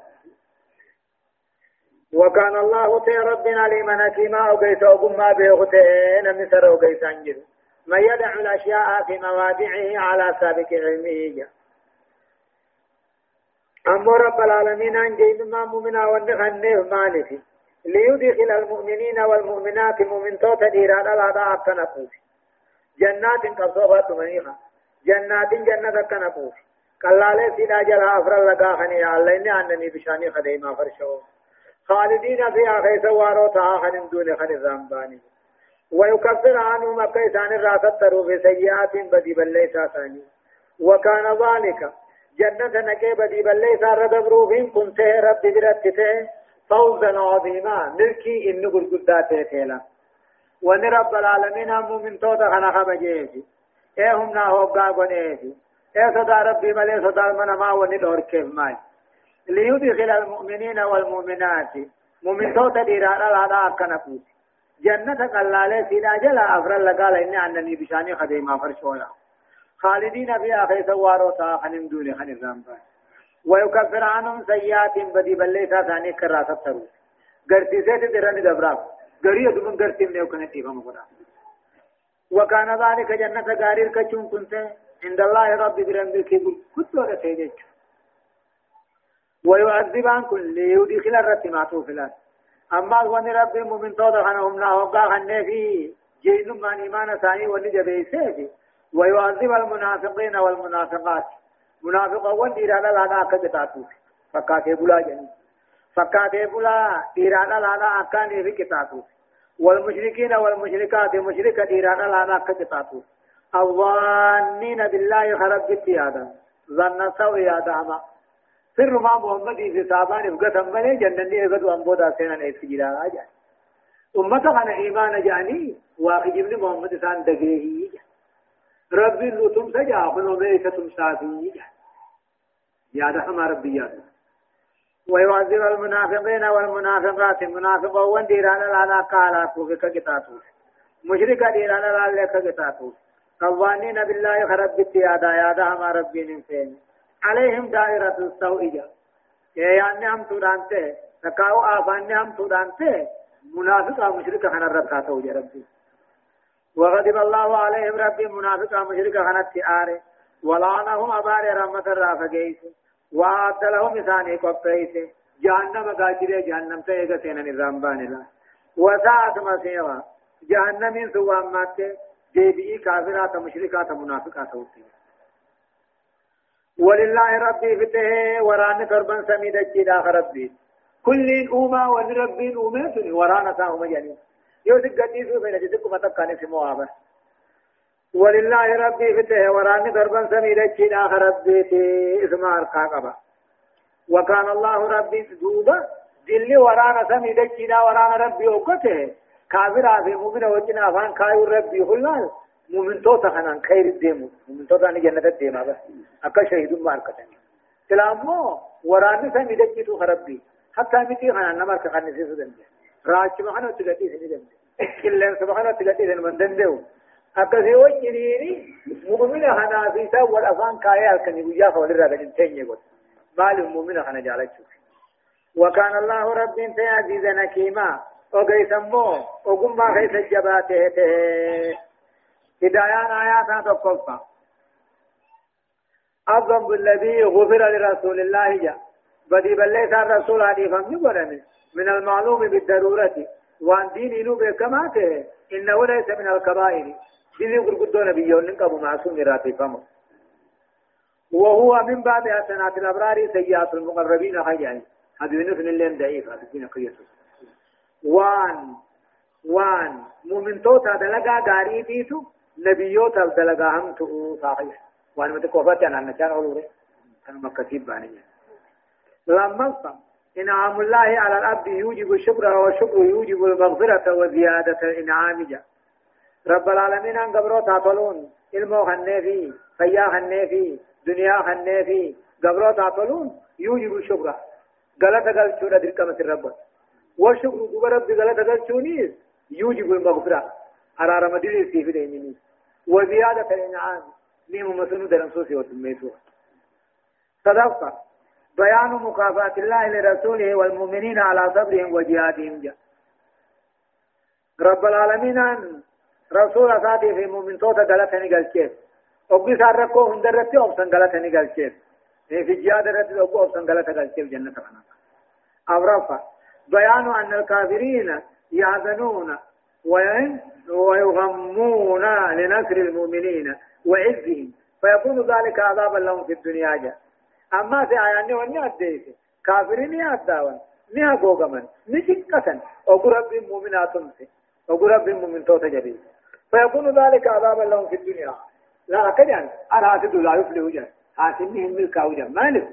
وكان الله تي ربنا لمن كيما أو قيس أو ما بيغتين مثل أو قيس انجل من يدع الأشياء في مواضعه على سابق علمه. أما رب العالمين أن جيد ما مؤمنا ونخنه مالتي ليدخل المؤمنين والمؤمنات مؤمن توت ديران الأداء التنقوف جنات قصوبات منيخة جنات جنة التنقوف قلالة سيدا جلا أفر لقا خني الله إني أنني بشاني خديما فرشوه خالدين فيها خيس واروتها خن دون خن الزنباني ويكفر عنهم أكيسان الراسة في سيئات بدي بليسا ثاني وكان ذلك جنة نكي بدي بليسا ردبروفين كنت رب برتته فوزا عظيما ملكي إن قرقدات تيلا وان رب العالمين هم من توتا خنا خبجيسي إيه هم ناهو قاقون ايسي إيه صدا ربي ملي صدا من ما وني دور كيف ماي ليدخل المؤمنين والمؤمنات. مؤمن توتا ديرانا لا أكنا فوت جنة قلالة سيدا جلا أفرل لقال إني عنني بشاني خديما فرشولا. خالدين فيها خيس واروتا خنم دوني خن الرمبان ويكفر عنهم سيئات بدي بليسا ثاني كراسة ترو غرتي سيت درني دبراف غري دمن غرتي من يوكن تيفم قدا وكان ذلك جنة غارير كچون كنت. عند الله رب برمبي كبر كنت. ورا تيجي ويعذب عن كل يدخل الرتمات في الأرض أما وأن رب المؤمن توضع خنهم ناهوقا خنه في جيد من إيمان ثاني ونجبه سيفي. ويعذب المنافقين والمنافقات. منافق وان إرادة لانا أكا فكاتي بلا جني. فكاتي بلا إرادة لانا أكاني في كتاتوس والمشركين والمشركات مشركة إرادة لانا أكا الظانين بالله خرب جتي هذا ظن سوء هذا سر ما محمد في صحابان فقط ملي جنني اغدو انبودا سينا نيس جرا آجا. امتا خنا إيمان جاني واقع ابن محمد سان دغيه ربي لو تم سجا خنو مي تم سافي يا ده ما ربي يا ويعذب المنافقين والمنافقات المنافق وان ديران لا لا قال كوفك كتاتو مشرك ديران لا لك كتاتو قوانين بالله خرب بتيادا يا ده ما ربي نفين عليهم دائرة السوء يعني هم تودانته تكاو آفان هم تودانته منافق مشرك خنا رب كاتو جا ربي. وغضب الله عليهم ربي منافق مشرك خنا تياره ولعنهم أبار رحمة الرافقيس. وعد لهم إساني قبطيس جهنم قاجر جهنم تيغا سينا نظام بانلا وساعت مسيوا جهنم سوى مات. جيبئي كافرات مشركات منافقات وطيه ولله ربي فته وران تربن سميد الجدا ربي. كل أمة ونربي أمة ورانا تاهم جاني. يو سكتي سو بين جدك ما تكاني في موابه ولله ربي فته وران تربن سميد الجدا ربي اسمع القاقبة وكان الله ربي دوبا دل ورانا سميد الجدا ورانا ربي وقته كافر في مؤمن وجنا فان كايو ربي هلال مؤمن توتا خنان خير الديمو مؤمن توتا ني جنة الديما بس أكا شهيد ماركتن سلامو وراني سمي دجيتو خربي حتى متي خنان نمار كخان نسيسو دنجي راج مخانو تغتي سني دنجي كلن سبحانه تغتي سن من دندو أكا سيو جنيني مؤمن خنا في سا والأفان كايا كني بيا فولي راجل تنجي قد مال مؤمن خنا جالتشو وكان الله رب انت عزيزا حكيما وقيسمو وقم ما خيس الجباته هدايان آيات تقفى الذنب الذي غفر لرسول الله جاء بدي بليس الرسول هذه فمن من المعلوم بالضرورة وان دين إنو بكماته إنه ليس من الكبائر دين قرقدو نبيون نقب معصوم راتي فمه وهو من باب حسنات الأبرار سيئات المقربين حيان هذه نفن اللين ضعيف هذه قيسه وان وان مؤمن توتا دلقا غاري تيتو نبيوت الدلقا هم تو صحيح وان مت كوفات أنا نشان اولوري كان مكتيب باني. لما إنعام الله على العبد يوجب الشكر والشكر يوجب المغفرة وزيادة الإنعام. جا رب العالمين أن قبرو تعطلون. علمو خنفي فيا خنفي دنيا خنفي قبرو تعطلون. يوجب الشكر. غلط غلط شورا مثل رب والشكر قبرب غلط غلط شونيس يوجب المغفرة. أرار مدير في في وزيادة الإنعام ميم مسنو درنسوسي وتميسو. صدقت. بيان مكافاة الله لرسوله والمؤمنين على صبرهم وجهادهم. جاء رب العالمين أن رسول أساتي في مؤمن توتا غلطني قلتين وقي ساركو هندرتي أبسن غلطني قلتين في جهاد رتي أبسن غلطة قلتين جنة فانا أو بيان أن الكافرين يحزنون. ويغمون لنصر المؤمنين وعزهم. فيكون ذلك عذابا لهم في الدنيا جاء. أما في آيان وني أديك كافرين يأداون. ني أقوغمن نشكة أقول رب المؤمنات أمسي أقول رب المؤمن توت جديد فيكون ذلك عذابا لهم في الدنيا. لا كجان أنا هاتد لا يفلح جان هاتني هم ملكا وجان مالك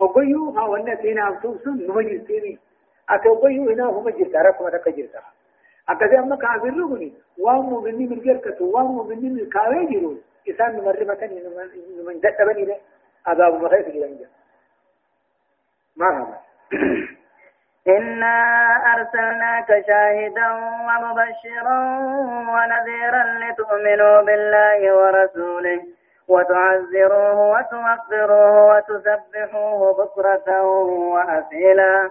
أقويو ها ونتينا أمسوسون نمجلتيني. أتوقيو هنا هم جلتا. ركما تكجلتا أكذا أما كافر رغني وامو مني من جركة وامو مني من كاوي إسان نمرمة من جد بني له عذاب مخيف جدا مرحبا إنا أرسلناك شاهدا ومبشرا ونذيرا لتؤمنوا بالله ورسوله وتعزروه وتوقروه وتسبحوه بكرة وأصيلا.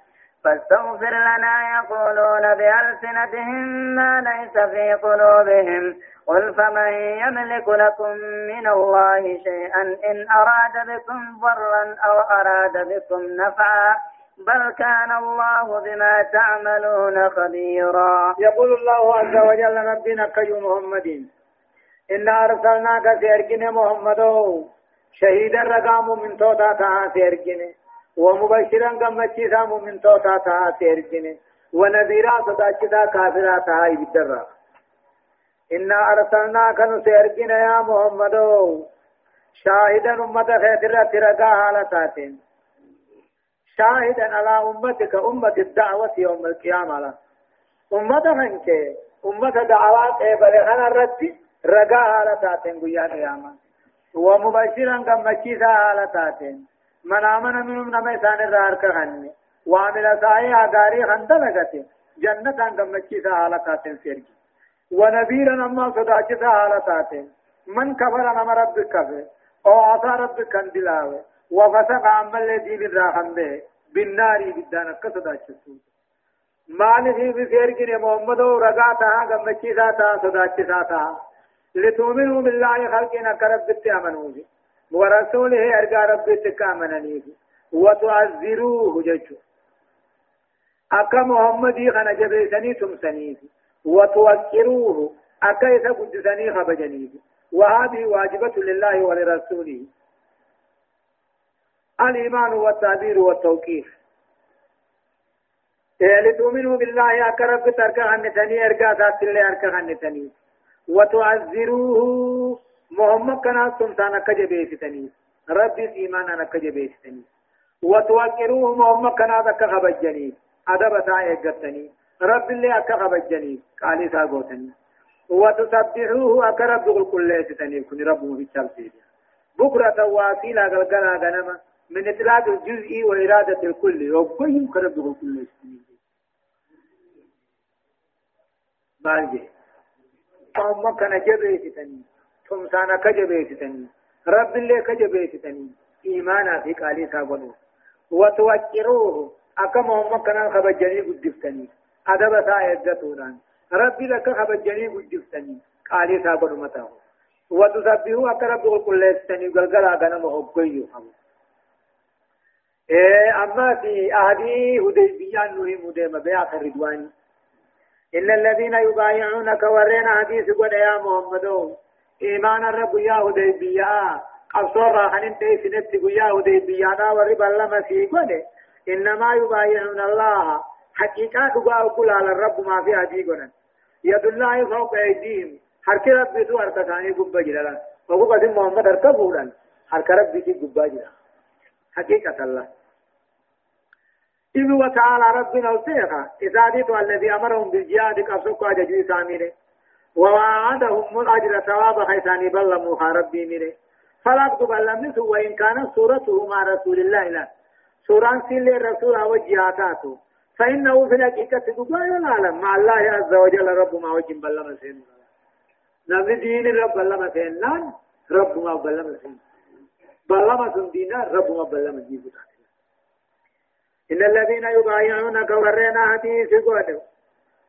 فاستغفر لنا يقولون بألسنتهم ما ليس في قلوبهم. قل فمن يملك لكم من الله شيئا إن أراد بكم ضرا أو أراد بكم نفعا بل كان الله بما تعملون خبيرا. يقول الله عز وجل ربنا كي محمد إنا أرسلناك سيركن محمد شهيدا رقام من توتا تها سيركن ومبشرا كما تشيسا من توتا تها سيرجن ونذيرا صداچتا كافرا تها يبدر إنا أرسلناك نسيرجن يا محمد. شاهدا أمة خيدرة ترقا حالتات شاهدا على أمتك أمة الدعوة يوم القيامة. أمة خنك أمة دعوات إبرغان الرد رقا حالتات قيام قيامة. ومبشرا كما تشيسا حالتات من آمن منهم نما إسان الرار كهن وعمل صحيح أغاري خندلغت جنة غمچي سهالتات سيرجي. ونذيرا أما صداچ سهالتات من كفر نما رب كفر أو عصى رب كندلاوه وفسق عما الذي بالراحم به. بالنار بدانا كسدا شسو مال في بسير محمد رقاتا غمچيساتا صداچساتا لتؤمنوا بالله خلقنا كرب بتامنوا ورسوله أرجع رب تكامنني وتعذروه ججو. أكا محمدي خنا جبيسني تمسني وتوكروه. أكا إذا قدسني خبجني وهذه واجبة لله ولرسوله. الإيمان والتعبير والتوقيف لتؤمنوا بالله أكرب تركا هنتني أركا ذات الله أركا هنتني وتعذروه. محمد كنا سمسانا كجبيستني ربي إيمانا كجبيستني وتوقروه محمد كنا ذكا خبجني أدب ساء إقتني رب اللي أكا خبجني قالي ساقوتني وتسبحوه أكرب دغل كل ستني كن ربه في التلسيل بكرة واسيلة قلقنا غنما من إطلاق الجزء وإرادة الكل وكيهم كرب ستني مالجي أما كان جبيتني ثم سانا كجبيتني رب اللي كجبيتني إيمانا في قالي ساقوتني وتوقروه أكا محمد كان خبجني قدفتني. أدب سايدتونان ربي لك خبجني قدفتني. قالي سابر متاه وتسبحوا أكا رب كل استني قلقلا غنم حقيو إيه أما في أهدي هديبيان نهي مديم بيعة الرضواني إن الذين يبايعونك ورينا حديث قد يا محمد إيمان الرب يا هديبيا. قصور راحن انت سنت يا هديبيا. ورب الله مسيح إنما يبايعون الله. حقيقة دعاء كل على الرب ما في هدي قرن يد الله فوق أيديهم. حرك رب تو حرك ثاني قبة جلالا وهو قد محمد حرك بولا حرك رب في قبة جلالا حقيقة الله. إذ وتعالى ربنا السيخة إذا ديت الذي أمرهم بالجهاد قصوك أججي سامينه ووعدهم الأجر ثواب خيساني بلموها ربي منه تقبل لم وإن كانت صورته مع رسول الله لا. سوران سيل الرسول وجهاتاتو فإنه في الحقيقة تقول العالم مع الله عز وجل رب ما وجه بلما سين. نبي دين رب بلما سين. نان رب ما بلما سين. بلما سن دينا رب ما بلما جيبو إن الذين يبايعونك ورنا حديث قد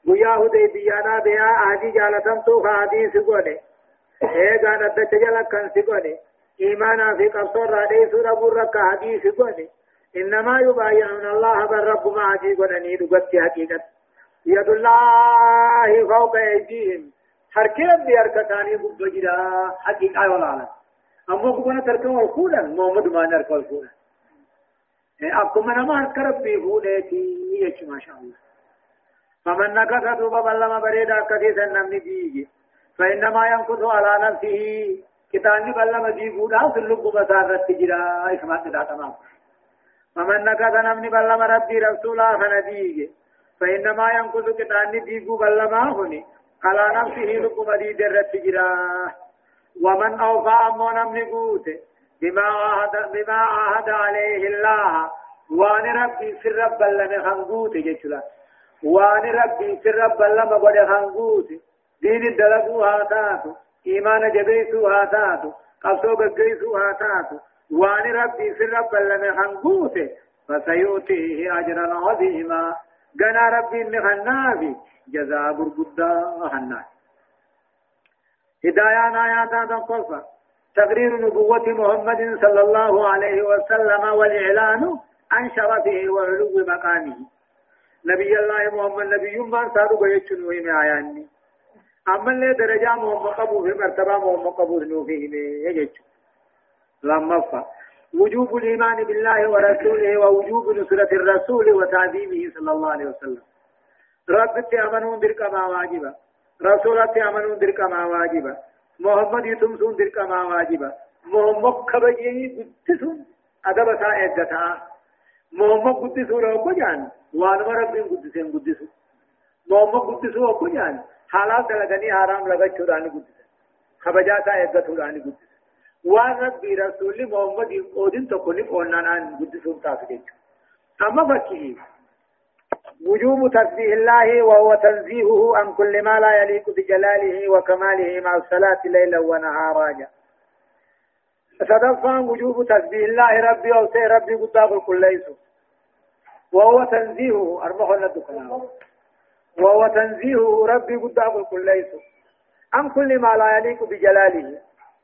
بيا هدي بيانا بيا آدي جالتم تو حديث قد ايغا ندت جل كان سقد إيمانا في قصر رادي سورة برك حديث قد إنما يبايعون الله بالرب ما عجيب ونني دقت حقيقة يد الله فوق أيديهم حركة بيركتاني بجرا حقيقة ولا أما كنا تركوا الكولا محمد ما نركوا الكولا أكو من ما هركرب بيهولتي يش ما شاء الله فمن نكث دوبا بلما بريدا كثيسا نمني بيجي فإنما ينكث على نفسه. كتاني بلما بيهولا في اللب مسافة تجرا إسمع كذا تمام. فمن نكث نمني بلما ربي رسولا فنديج فإنما ينقذ كتاني ديقو بلما هني على نفسه لكم دي درت جرا ومن أوفى أمو نمني قوت بما عهد بما عهد عليه الله. وان ربي في رب بلما خنقوت جيشلا وان ربي في رب بلما قد خنقوت دين الدلقو هاتاتو إيمان جبيسو هاتاتو قبضو بقيسو هاتاتو وان ربي في الرب لم خنقوته فسيؤتيه أجرا عظيما قنا ربي نخنافي جزاء برقدا خناف هدايان آيات تنقصة تقرير نبوة محمد صلى الله عليه وسلم والإعلان عن شرفه وعلو مقامه نبي الله محمد نبي من صادق يجنوه من آياني. أما اللي درجة محمد قبوه مرتبة محمد قبوه نوفيه يجنوه لما وجوب الإيمان بالله ورسوله ووجوب نصرة الرسول وتعظيمه صلى الله عليه وسلم. رب تأمنون درك ما واجبا. رسول تأمنون درك ما واجبا. محمد يتمسون درك ما واجبا. محمد كبجي قدسون أدب سائدتا محمد قدسون رب جان وانما رب قدسين قدسون محمد قدسون رب جان حالات لغني حرام لغا چوراني قدسين خبجاتا عدتو راني قدسين وان ربي رسول محمد اودين تقولي قولنا قدسهم تافدين اما فكيه وجوب تسبيح الله وهو تنزيهه عن كل ما لا يليق بجلاله وكماله مع الصلاة ليلا ونهارا صدفا وجوب تسبيح الله ربي أو سي ربي قد كل ليس وهو تنزيهه أربعة لدكنا وهو تنزيهه ربي قد كل ليس عن كل ما لا يليق بجلاله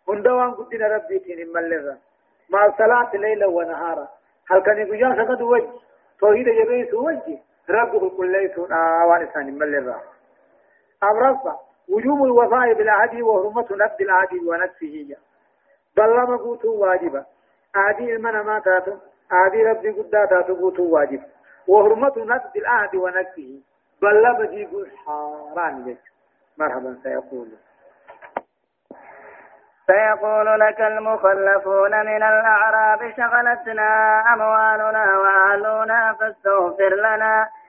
هندوان قدنا ربي تين ملغا مع الصلاة ليلا ونهارا هل كان يقول سقد وجه توحيد يبيس وجه ربه كل ليس آوان إسان ملغا أمرفا وجوب الوفاء بالعهد وحرمة نبذ العهد ونفسه بل لما قوتوا واجبا عادي المنا ما تاتو عادي ربي قدا تاتو قوتوا واجب وحرمة نبذ العهد ونفسه بل لما جيبوا حرام مرحبا سيقول سيقول لك المخلفون من الأعراب شغلتنا أموالنا وأهلنا فاستغفر لنا